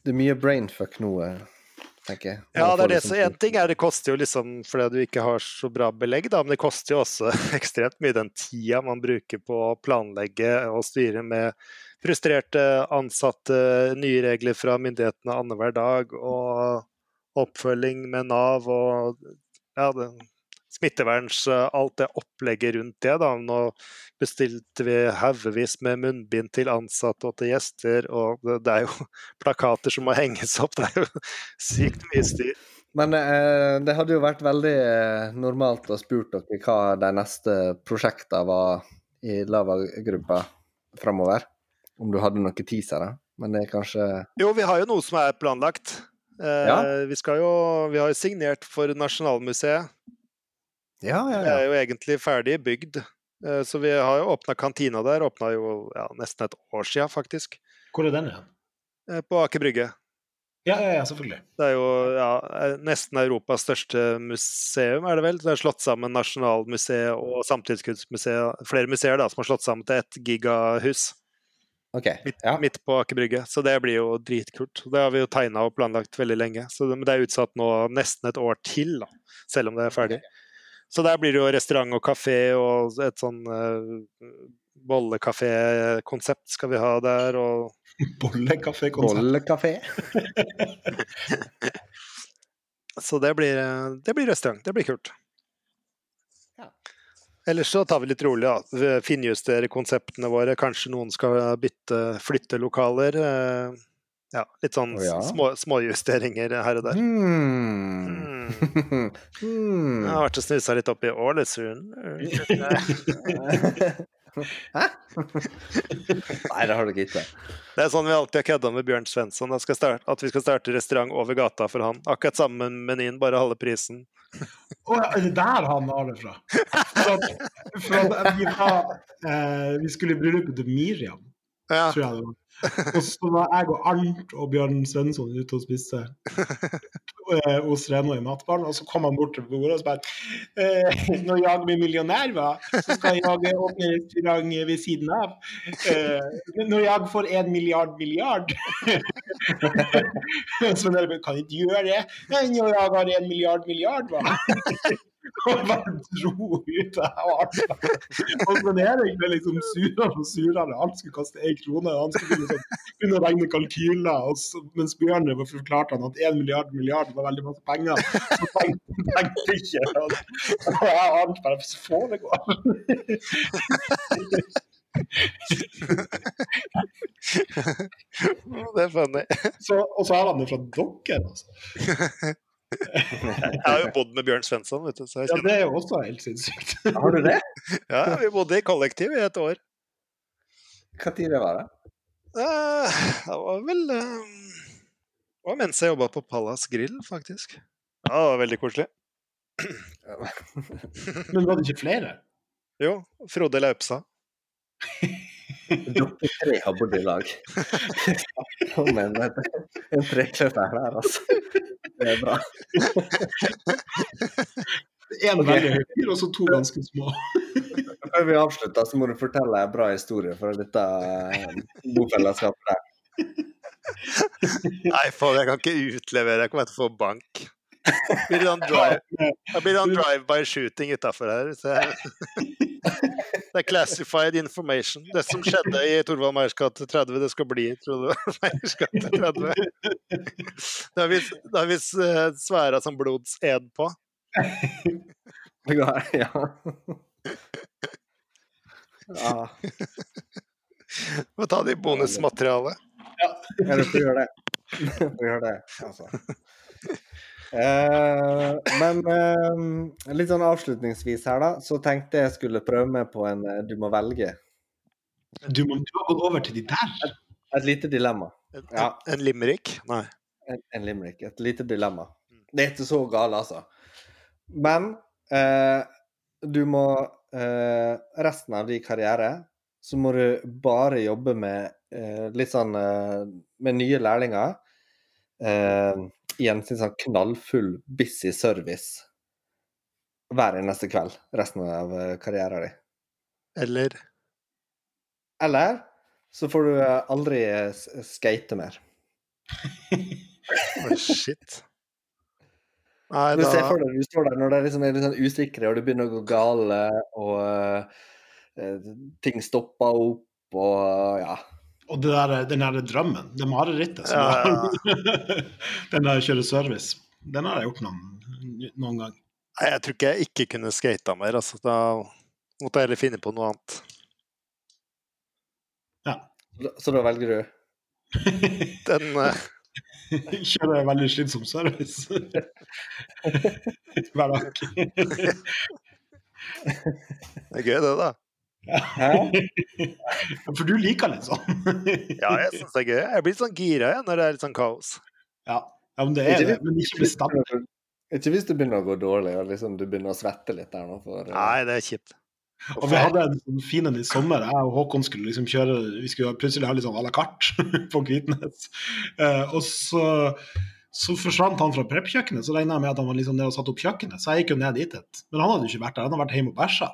Det er mye brainfuck nå, tenker jeg. Ja, det er det. Så én ting er det koster jo liksom fordi du ikke har så bra belegg, da, men det koster jo også <laughs> ekstremt mye den tida man bruker på å planlegge og styre med frustrerte ansatte, nye regler fra myndighetene annenhver dag og oppfølging med Nav og ja, det, smitteverns Alt det opplegget rundt det. da. Nå bestilte vi haugevis med munnbind til ansatte og til gjester, og det, det, er jo <laughs> plakater som må henges opp. Det er jo <laughs> sykt mye styr. Men eh, det hadde jo vært veldig eh, normalt å spurt dere hva de neste prosjektene var i Lava-gruppa framover. Om du hadde noen teasere? Men det er kanskje Jo, vi har jo noe som er planlagt. Eh, ja. Vi, jo, vi har jo signert for Nasjonalmuseet. Ja, ja, ja. Det er jo egentlig ferdig bygd. Eh, så vi har jo åpna kantina der. Åpna jo ja, nesten et år sia, faktisk. Hvor er den igjen? Eh, på Aker Brygge. Ja, ja, ja, selvfølgelig. Det er jo ja, nesten Europas største museum, er det vel. Det er slått sammen Nasjonalmuseet og Samtidskunstmuseet. Flere museer da, som har slått sammen til ett gigahus. Okay, midt, ja. midt, på Aker Brygge. Så det blir jo dritkult. Det har vi jo tegna og planlagt veldig lenge. Så det, men det er utsatt nå nesten et år til, da, selv om det er ferdig. Så der blir det jo restaurant og kafé og et sånn uh, bollekafé-konsept skal vi ha der. Og <laughs> Bollekafé-konsept? Bollekafé. <laughs> så det blir, det blir restaurant. Det blir kult. Ellers så tar vi litt rolig, da. Finjusterer konseptene våre. Kanskje noen skal bytte, flytte lokaler. Eh, ja, litt sånn oh, ja. små, småjusteringer her og der. Mm. Mm. Jeg har vært og snusa litt opp i Ålesund. Hæ? Nei, det har du ikke. Det er sånn vi alltid har kødda med Bjørn Svensson, at, at, vi skal starte restaurant over gata for han. Akkurat samme menyen, bare halve prisen. Å ja, er det der han har det fra? For at, for at vi, var, eh, vi skulle i bryllupet til Miriam, ja. tror jeg det var. <laughs> Og så var jeg og Arnt og Bjørn Svensson ute og spiste <laughs> hos Reno i matbaren. Og så kom han bort til bordet og spurte eh, når jeg blir millionær, hva? så skal jeg åpne restaurant ved siden av. Eh, når jeg får en milliard milliard <laughs> Så dere kan ikke gjøre det. Når jeg har en milliard milliard, hva? Bare dro ut av armen. Og Svein Erik ble liksom surere og surere. Han skulle kaste én krone. Han skulle liksom begynne å regne kalkyler. Så, mens Bjørn forklarte han at én milliard milliard var veldig masse penger. Så tenkte, tenkte ikke Og jeg ante bare Hva foregår? det er funny. Så, og så har han det fra dere, altså. Jeg har jo bodd med Bjørn Svensson, vet du. ja, det er jo også helt sinnssykt. Har du det? <laughs> Ja, vi bodde i kollektiv i et år. Det var det? Uh, det var vel uh, Det var mens jeg jobba på Pallas Grill, faktisk. Ja, det var veldig koselig. Men var det ikke flere? Jo. Frode Laupsa. <laughs> Dere tre har bodd i lag. <laughs> Men en trekjøper her, altså. Det er bra. Én veldig høy fyr, og så to ganske små. Før vi avslutter, så må du fortelle en bra historie fra dette eh, bofellesskapet der. Nei, faen, jeg kan ikke utlevere. Jeg kommer til å få bank. Det blir sånn drive-by sånn drive shooting utafor her. Så <laughs> det er classified information. Det som skjedde i Torvald Meyers gate 30, det skal bli Torvald <laughs> Meyers gate 30. Det har vi, det har vi sværa som blodsed på. Ja. ja. Må ta det i bonusmaterialet. Ja, jeg får gjøre det. For å gjøre det, altså. Eh, men eh, litt sånn avslutningsvis her, da, så tenkte jeg skulle prøve meg på en eh, du må velge. Du, må, du har gått over til de der. Et lite dilemma. En, Ja. en limerick? Nei. En, en limerick. Et lite dilemma. Det er ikke så galt, altså. Men eh, du må eh, Resten av din karriere så må du bare jobbe med eh, litt sånn Med nye lærlinger. Eh, en sånn knallfull busy service hver eneste kveld resten av eh, karrieren din. Eller Eller så får du eh, aldri eh, skate mer. oh, shit. Nei, Du ser for deg du står der når det liksom er litt sånn usikre, og det begynner å gå gale, og uh, ting stopper opp, og ja. Og det der, den der drømmen, det marerittet som Ja, ja, <laughs> Den der kjøre service, den har jeg gjort noen, noen gang. Nei, jeg tror ikke jeg ikke kunne skata mer. Altså. Da måtte jeg heller finne på noe annet. Ja. Så da velger du <laughs> Den kjører Kjøre veldig slitsom service. <laughs> Hver dag. Det er gøy, det, da. Hæ? <laughs> For du liker litt sånn. Ja, jeg syns det er gøy. Jeg blir sånn gira når det er litt sånn kaos. Ja, ja men det er det. Men ikke bestandig. Ikke hvis det begynner å gå dårlig, og liksom du begynner å svette litt der nå. For, uh... Nei, det er kjipt. Og vi hadde en sånn fin en i sommer. Jeg og Håkon skulle liksom kjøre Vi skulle plutselig ha litt sånn à la carte <laughs> på Kvitnes. Uh, og så, så forsvant han fra prep-kjøkkenet. Så regna jeg med at han var liksom nede og satte opp kjøkkenet. Så jeg gikk jo ned dit. et. Men han hadde jo ikke vært der. Han hadde vært hjemme og bæsja.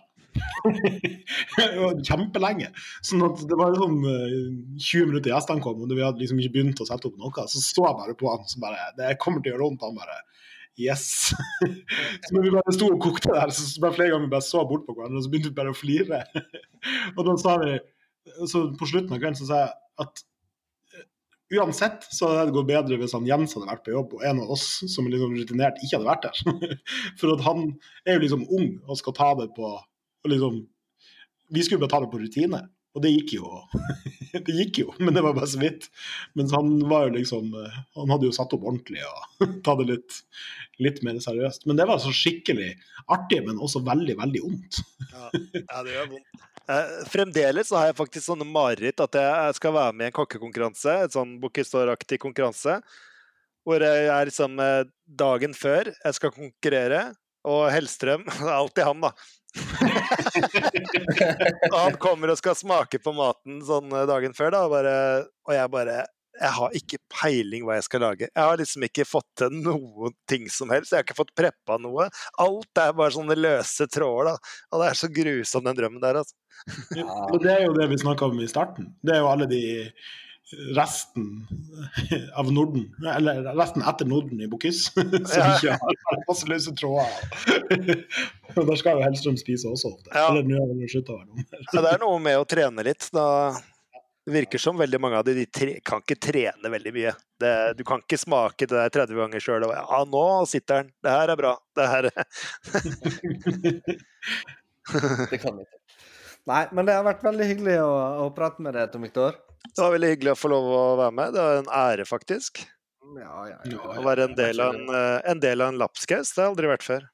Kjempelenge. Sånn at det var sånn eh, 20 minutter gjestene kom, og vi hadde liksom ikke begynt å sette opp noe. Så så jeg bare på han som bare Det kommer til å gjøre vondt. Han bare Yes. <laughs> så vi bare sto og kokte der, så bare flere ganger vi bare så bort på hverandre, og så begynte vi bare å flire. <laughs> og da sa vi så På slutten av kvelden så sa jeg at eh, uansett så hadde det gått bedre hvis han Jens hadde vært på jobb, og en av oss som liksom rutinert, ikke hadde vært der. <laughs> For at han er jo liksom ung og skal ta det på og liksom, Vi skulle bare ta det på rutine, og det gikk jo. <laughs> det gikk jo, men det var bare så vidt. Mens han var jo liksom Han hadde jo satt opp ordentlig og <laughs> ta det litt, litt mer seriøst. Men det var så skikkelig artig, men også veldig, veldig vondt. Ja, ja det gjør vondt. Eh, fremdeles har jeg faktisk sånne mareritt at jeg skal være med i en kokkekonkurranse, et sånn Bochistor-aktig konkurranse, hvor jeg er liksom eh, dagen før jeg skal konkurrere, og Hellstrøm <laughs> Det er alltid han, da. <laughs> og han kommer og skal smake på maten sånn eh, dagen før, da, og, bare, og jeg bare jeg har ikke peiling hva jeg skal lage. Jeg har liksom ikke fått til noen ting som helst. Jeg har ikke fått preppa noe. Alt er bare sånne løse tråder, da. Og det er så grusom, den drømmen der, altså. Ja. Og det er jo det vi snakka om i starten. Det er jo alle de resten av Norden, eller resten etter Norden i Bocuse, <laughs> som vi ikke har masse løse tråder. <laughs> Og der skal jo Hellstrøm spise også ofte. Ja. Eller nå har han slutta å være dommer. Det er noe med å trene litt. Da det virker som veldig mange av de, de tre, kan ikke trene veldig mye. Det, du kan ikke smake det der 30 ganger sjøl og Ja, nå sitter den. Det her er bra. Det her <laughs> Det kan vi ikke. Nei, men det har vært veldig hyggelig å, å prate med deg, Tom Viktor. Det var veldig hyggelig å få lov å være med. Det var en ære, faktisk. Ja, ja, Ja, Å være en del av en, eh, en, del av en lapskaus. Det har jeg aldri vært før. <laughs>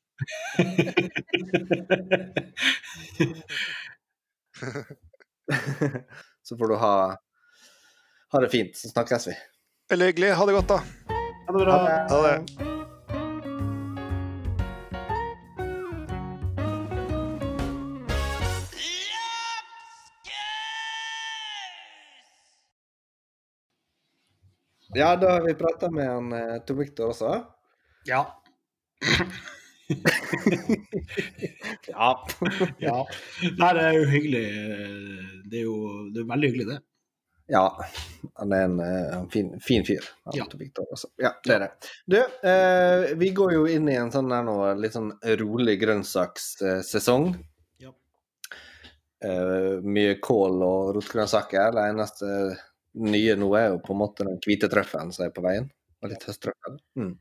Så får du ha, ha det fint, så snakkes vi. Veldig hyggelig. Ha det godt, da. Ha det bra. Ha det. Ja, da har vi prata med han eh, Tom Victor også. Ja. <laughs> Ja. ja. Nei, det er jo hyggelig. Det er jo det er veldig hyggelig, det. ja. Han er en, eh, en fin, fin fyr, han Ja. Victor, også. Ja, det er det. Du, eh, vi går jo inn i en sånn der nå, litt sånn rolig grønnsakssesong. Ja. Eh, mye kål og rotgrønnsaker. Det eneste nye nå er jo på en måte den hvite trøffelen som er på veien. Og litt høsttrøffel. Mm.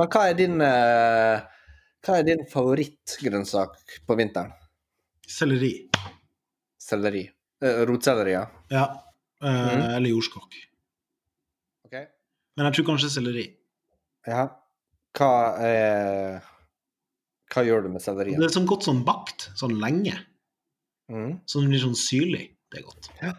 Men hva er din eh, hva er din favorittgrønnsak på vinteren? Selleri. Selleri. Eh, rotselleri, ja. Ja. Eh, mm. Eller jordskokk. Ok. Men jeg tror kanskje selleri. Ja. Hva er Hva gjør du med selleriet? Det er sånn godt sånn bakt, sånn lenge. Mm. Sånn blir sånn syrlig. Det er godt. Ja.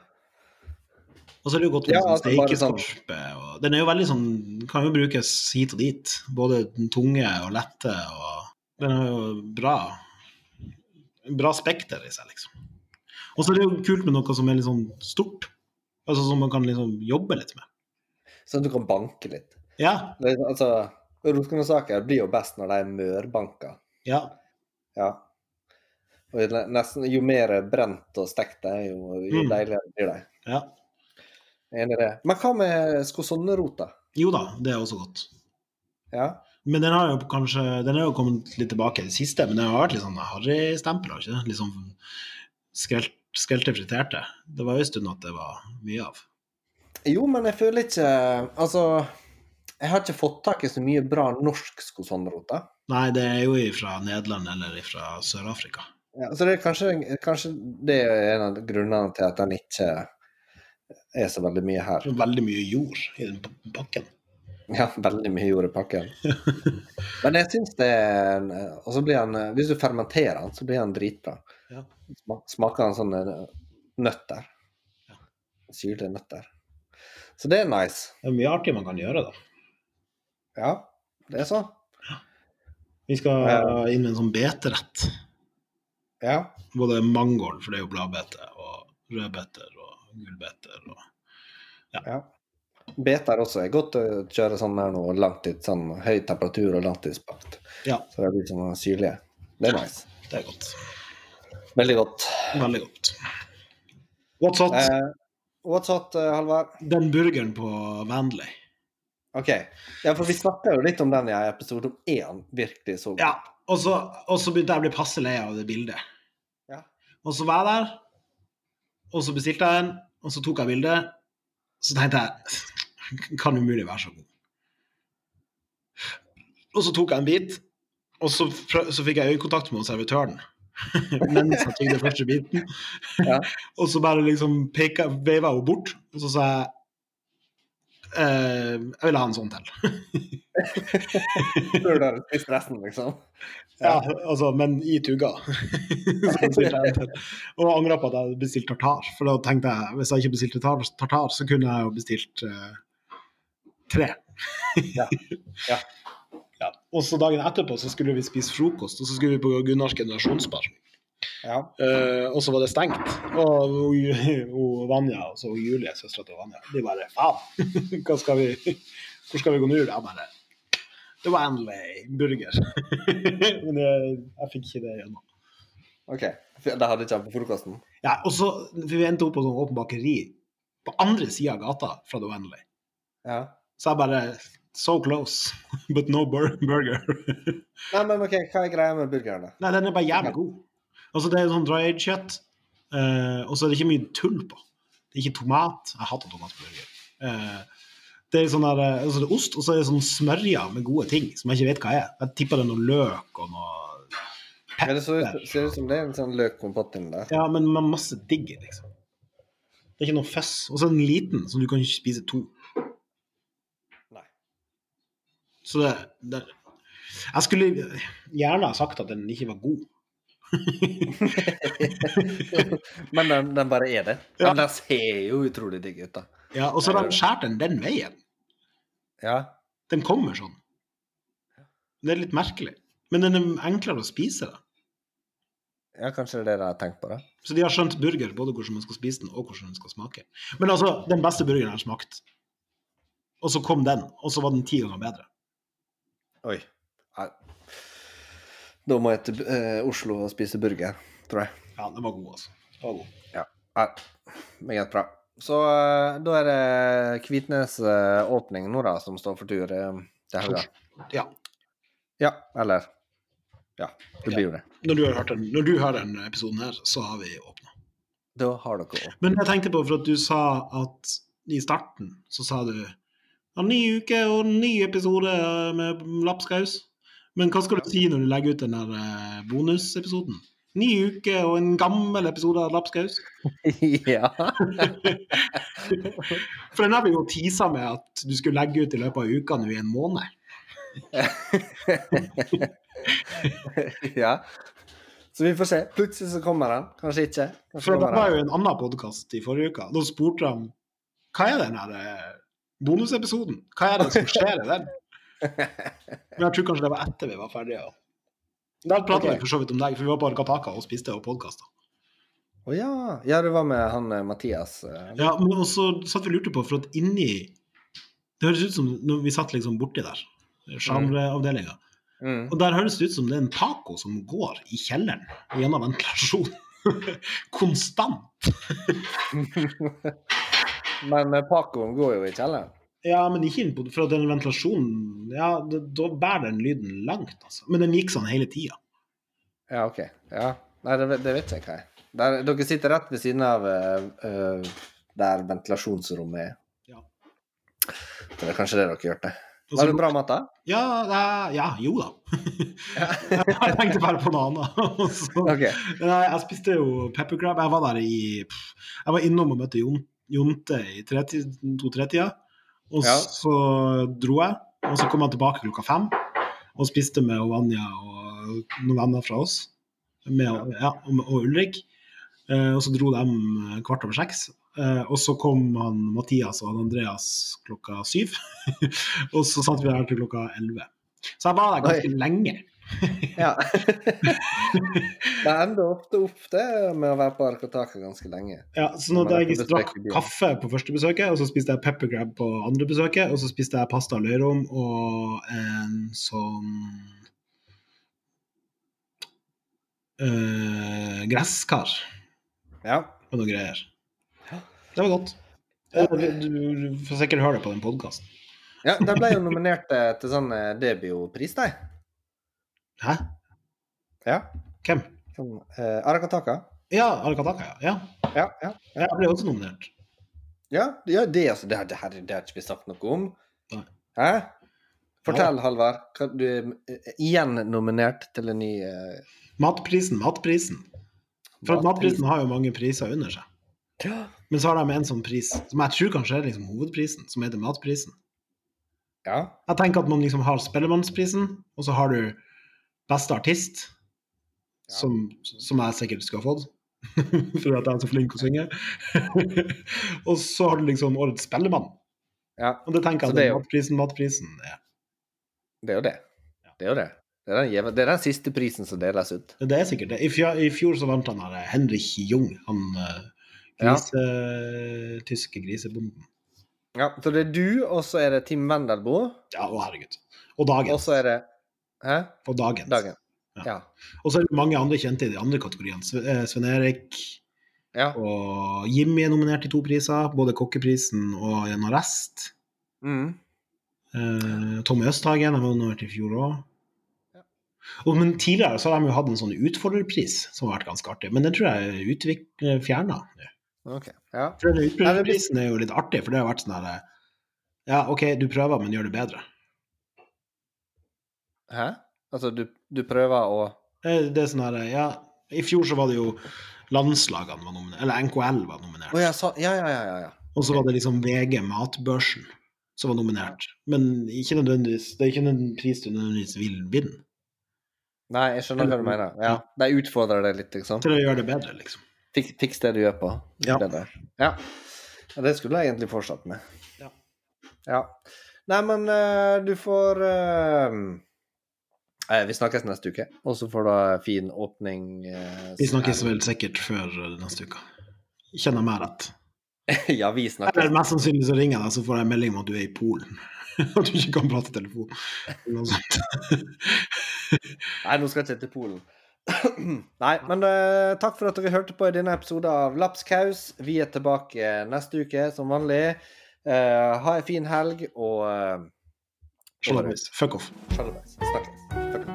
Og så er det jo godt med Ja, sånn altså sånn- steikeskorpe. Den er jo veldig sånn Kan jo brukes hit og dit. Både den tunge og lette. Og den har jo bra Bra spekter i seg, liksom. Og så er det jo kult med noe som er litt sånn stort. Altså som man kan liksom jobbe litt med. Sånn at du kan banke litt. Ja. Det, er- altså, Rotgrønnsaker blir jo best når de er mørbanka. Ja. Ja. Og nesten, jo mer brent og stekt det er, jo, jo Mm. deiligere blir de. ja. Enig i det. Men hva med skosonnerota? Jo da, det er også godt. Ja. Men den har jo kanskje Den er jo kommet litt tilbake i det siste, men den har vært litt sånn harrystempel, har ikke det? Litt sånn skrelt, skrelte friterte. Det var jo en stund at det var mye av. Jo, men jeg føler ikke Altså, jeg har ikke fått tak i så mye bra norsk skosonnerota. Nei, det er jo fra Nederland eller fra Sør-Afrika. Ja, så det er kanskje, kanskje det er en av grunnene til at den ikke er så veldig mye her. Er veldig mye jord i den pakken. Ja, veldig mye jord i pakken. <laughs> Men jeg syns det er Og så blir han Hvis du fermenterer den, så blir han dritbra. Ja. Smaker han sånne nøtter. Ja. Syrlige nøtter. Så det er nice. Det er mye artig man kan gjøre, da. Ja, det er sånn. Vi skal inn med en sånn beterett. Ja. Både mangold, for det er jo bladbete, og rødbeter gulbeter og ja. Beter også er godt å kjøre sånn her nå, langtid, sånn høy temperatur og langtidsbakt. Ja. Så det blir sånn syrlige. Det er nice. Det er godt. Veldig godt. Veldig godt. What's hot? Eh, what's hot, eh, Halvard? Den burgeren på Vanley. OK. Ja, for vi snakka jo litt om den i episode om én virkelig så Ja, og så, begynte jeg å bli passe lei av det bildet. Ja. Og så var jeg der, og så bestilte jeg en, og så tok jeg bildet. Så tenkte jeg kan umulig være så god. Og så tok jeg en bit, og så, så fikk jeg øyekontakt med servitøren. <laughs> Mens jeg tygde første biten. Ja. <laughs> Og så bare liksom peka, veiva hun bort, og så sa jeg eh, Jeg vil ha en sånn til. <laughs> Før du har spist resten, liksom? Ja, altså, men i tugga. <laughs> Og angra på at jeg hadde bestilt tartar. For da tenkte jeg hvis jeg ikke bestilte tartar, så kunne jeg jo bestilt uh, tre. Ja. Ja. Ja. Og så dagen etterpå så skulle vi spise frokost, og så skulle vi på Gunnars generasjonsbar. Ja. Uh, og så var det stengt. Og og, <laughs> og Vanja og så hun Julie, søstera til Vanja, de bare faen, <laughs> hva skal vi, hvor skal vi gå nå? Jeg bare Det var endelig burger. <laughs> Men jeg, jeg fikk ikke det gjennom. OK. Det hadde ikke jeg på frokosten? Ja, og så Vi endte opp på sånn åpen bakeri på andre sida av gata fra The Wendley. Ja. Så jeg bare So close, <laughs> but no bur burger. <laughs> Nei, men OK, hva er greia med burgeren, da? Nei, den er bare jævlig god. Altså, det er sånn dried kjøtt, uh, og så er det ikke mye tull på. Det er ikke tomat. Jeg hater tomat på burger. Eh, det er sånn der, eh, altså det er ost, og så er det sånn smørja med gode ting som jeg ikke vet hva er. Jeg tipper det er noe løk og noe Ja, det ser ut, ser ut som det er en sånn løkkompott inni der. Ja, men med masse digg liksom. Det er ikke noe føss. Og så er den liten, så du kan ikke spise to. Nei. Så det, det Jeg skulle gjerne ha sagt at den ikke var god. <laughs> Men den, den bare er det. Ja. Men den ser jo utrolig digg ut, da. Ja, Og så har de skåret den den veien. Ja. Den kommer sånn. Det er litt merkelig. Men den er enklere å spise. da. ja, kanskje det er det de har tenkt på, da. Så de har skjønt burger, både hvordan man skal spise den, og hvordan den skal smake. Men altså, den beste burgeren jeg har smakt. Og så kom den, og så var den ti ganger bedre. Oi. Da må jeg til eh, Oslo og spise burger, tror jeg. Ja, den var god, altså. Den var god. Ja. meget bra. Så eh, da er det Kvitnes-åpning nå, da, som står for tur eh, til helga. Ja. Ja, eller Ja, det blir jo det. Når du har den, når du har den episoden her, så har vi åpna. Da har dere åpna. Men jeg tenkte på, for at du sa at i starten så sa du ja, ny uke og ny episode med lapskaus. Men hva skal du si når du legger ut den der eh, bonusepisoden? Ny uke og en gammel episode av Lapskaus. <laughs> ja. <laughs> For den har vi jo tisa med at du skulle legge ut i løpet av uka nå i en måned. <laughs> ja. Så vi får se. Plutselig så kommer den. Kanskje ikke. Kanskje For det var jo en annen podkast i forrige uke. Da spurte de hva er den her eh, bonusepisoden? Hva er det som skjer i den? Men jeg tror kanskje det var etter vi var ferdige. ja. Der prata okay. vi for så vidt om deg, for vi var på Argataka og spiste og podkasta. Å ja. ja, det var med han eh, Mathias. eh. Ja, men så satt vi og lurte på, for at inni Det høres ut som når vi satt liksom borti der, sjangeravdelinga, Mm. og der høres det ut som det er en taco som går i kjelleren gjennom ventilasjon. <laughs> Konstant. <laughs> Men eh, Pacoen går jo i kjelleren. Ja, men ikke inn på For at den ventilasjonen Ja, det, da bærer den lyden langt, altså. Men den gikk sånn hele tida. Ja, OK. Ja. Nei, det, det vet jeg ikke jeg. Der, dere sitter rett ved siden av eh, der ventilasjonsrommet er. Ja. Det er kanskje det dere hørte. det. Var det bra matta? Ja, ja, ja, jo da. <laughs> jeg tenkte bare på noe annet. <laughs> Så- OK. Nei, jeg spiste jo pepper crab. Jeg var der i Jeg var innom og møtte Jon, Jonte i to-tre-tida. Og Ja. så dro jeg, og så kom jeg tilbake klokka fem og spiste med Vanja og noen venner fra oss. Med, ja, og, Ulrik. Eh, og så dro de kvart over seks. Eh, og så kom han Mathias og Andreas klokka syv. <laughs> og så satt vi her til klokka elleve. Så jeg var der ganske lenge. Ja. <laughs> det ender ofte opp det med å være på Arkataka ganske lenge. Ja, så når Man er jeg drakk kaffe på første besøket, og så spiste jeg pepper grab på andre besøket, og så spiste jeg pasta løyrom og en sånn eh, gresskar Ja. og noen greier. Det var godt. Eh, Du, du får sikkert høre det på den podkasten. ja de ble jo nominert eh, til sånn eh, Debio-pris, de. Hæ? Ja. Hvem? Eh, Arakataka. Ja, Arakataka, ja. ja. Ja, ja. Jeg ble også nominert. Ja, ja det, altså, det, det, her, det har ikke vi sagt noe om. Nei. Hæ? Fortell, Halvard. hva- Du er eh, igjen nominert til en ny uh... Matprisen, matprisen. For matprisen. matprisen har jo mange priser under seg. Ja. Men så har de en sånn pris, som jeg tror kanskje er liksom hovedprisen, som heter matprisen. ja. Jeg tenker at man liksom har Spellemannsprisen, og så har du beste artist, Ja. som, som jeg sikkert skulle ha fått, <laughs> for at jeg er så flink å synge. <laughs> og så har du liksom Årets Spellemann. ja. Og det tenker jeg jeg det er jo- matprisen, matprisen er. Det er jo det. Det er jo det. Det er den, det er den siste prisen som deles ut. Det er sikkert det. I fjor, i fjor så vant han her eh, Henrik Jung, han eh, Ja. grise, tyske grisebonden. Ja, Så det er du, og så er det Tim Wendelboe, Ja, å herregud. Og og så er det Hæ? På dagens. Dagen. Ja. Ja. Og så er det mange andre kjente i de andre kategoriene. Sve- eh, Sven Erik ja. og Jimmy er nominert til to priser, både Kokkeprisen og en arrest. Mm. Eh, Tommy Østhagen han var nominert i fjor òg. Ja. Og, men tidligere så har de jo hatt en sånn utfordrerpris som har vært ganske artig, men den tror jeg er fjerna. Ja. For den Nei, utfordrerprisen er jo litt artig, for det har vært sånn herre Ja, OK, du prøver, men gjør det bedre. Hæ? Altså, du, du prøver å Det, det er sånn her Ja, i fjor så var det jo landslagene var nominert, eller NKL var nominert. Oh, ja, så, ja, ja, ja, ja. Og så var det liksom VG Matbørsen som var nominert. Men ikke nødvendigvis, det er ikke en pris du nødvendigvis vil vinne. Nei, jeg skjønner hva du mener. Ja, De utfordrer deg litt, liksom. Til å gjøre det bedre, liksom. Fiks, fiks det du gjør på. Ja. Bedre. Ja. Det skulle jeg egentlig fortsatt med. Ja. Ja. Nei, men uh, du får eh, Vi snakkes neste uke, og så får du fin åpning. eh, Vi snakkes vel sikkert før eh, neste uke. Kjenner meg rett. <laughs> ja, vi Eller snakkes. mest sannsynlig så ringer jeg deg, så får jeg melding om at du er i Polen. <laughs> At du ikke kan prate telefon. Noe sånt. <laughs> Nei, nå skal jeg ikke til Polen. <clears throat> Nei, men uh, takk for at dere hørte på i denne episoden av Lapskaus. Vi er tilbake neste uke som vanlig. Uh, ha ei fin helg, og uh, Szalabajs. Feków. Szalabajs, tak jest. Tak jest.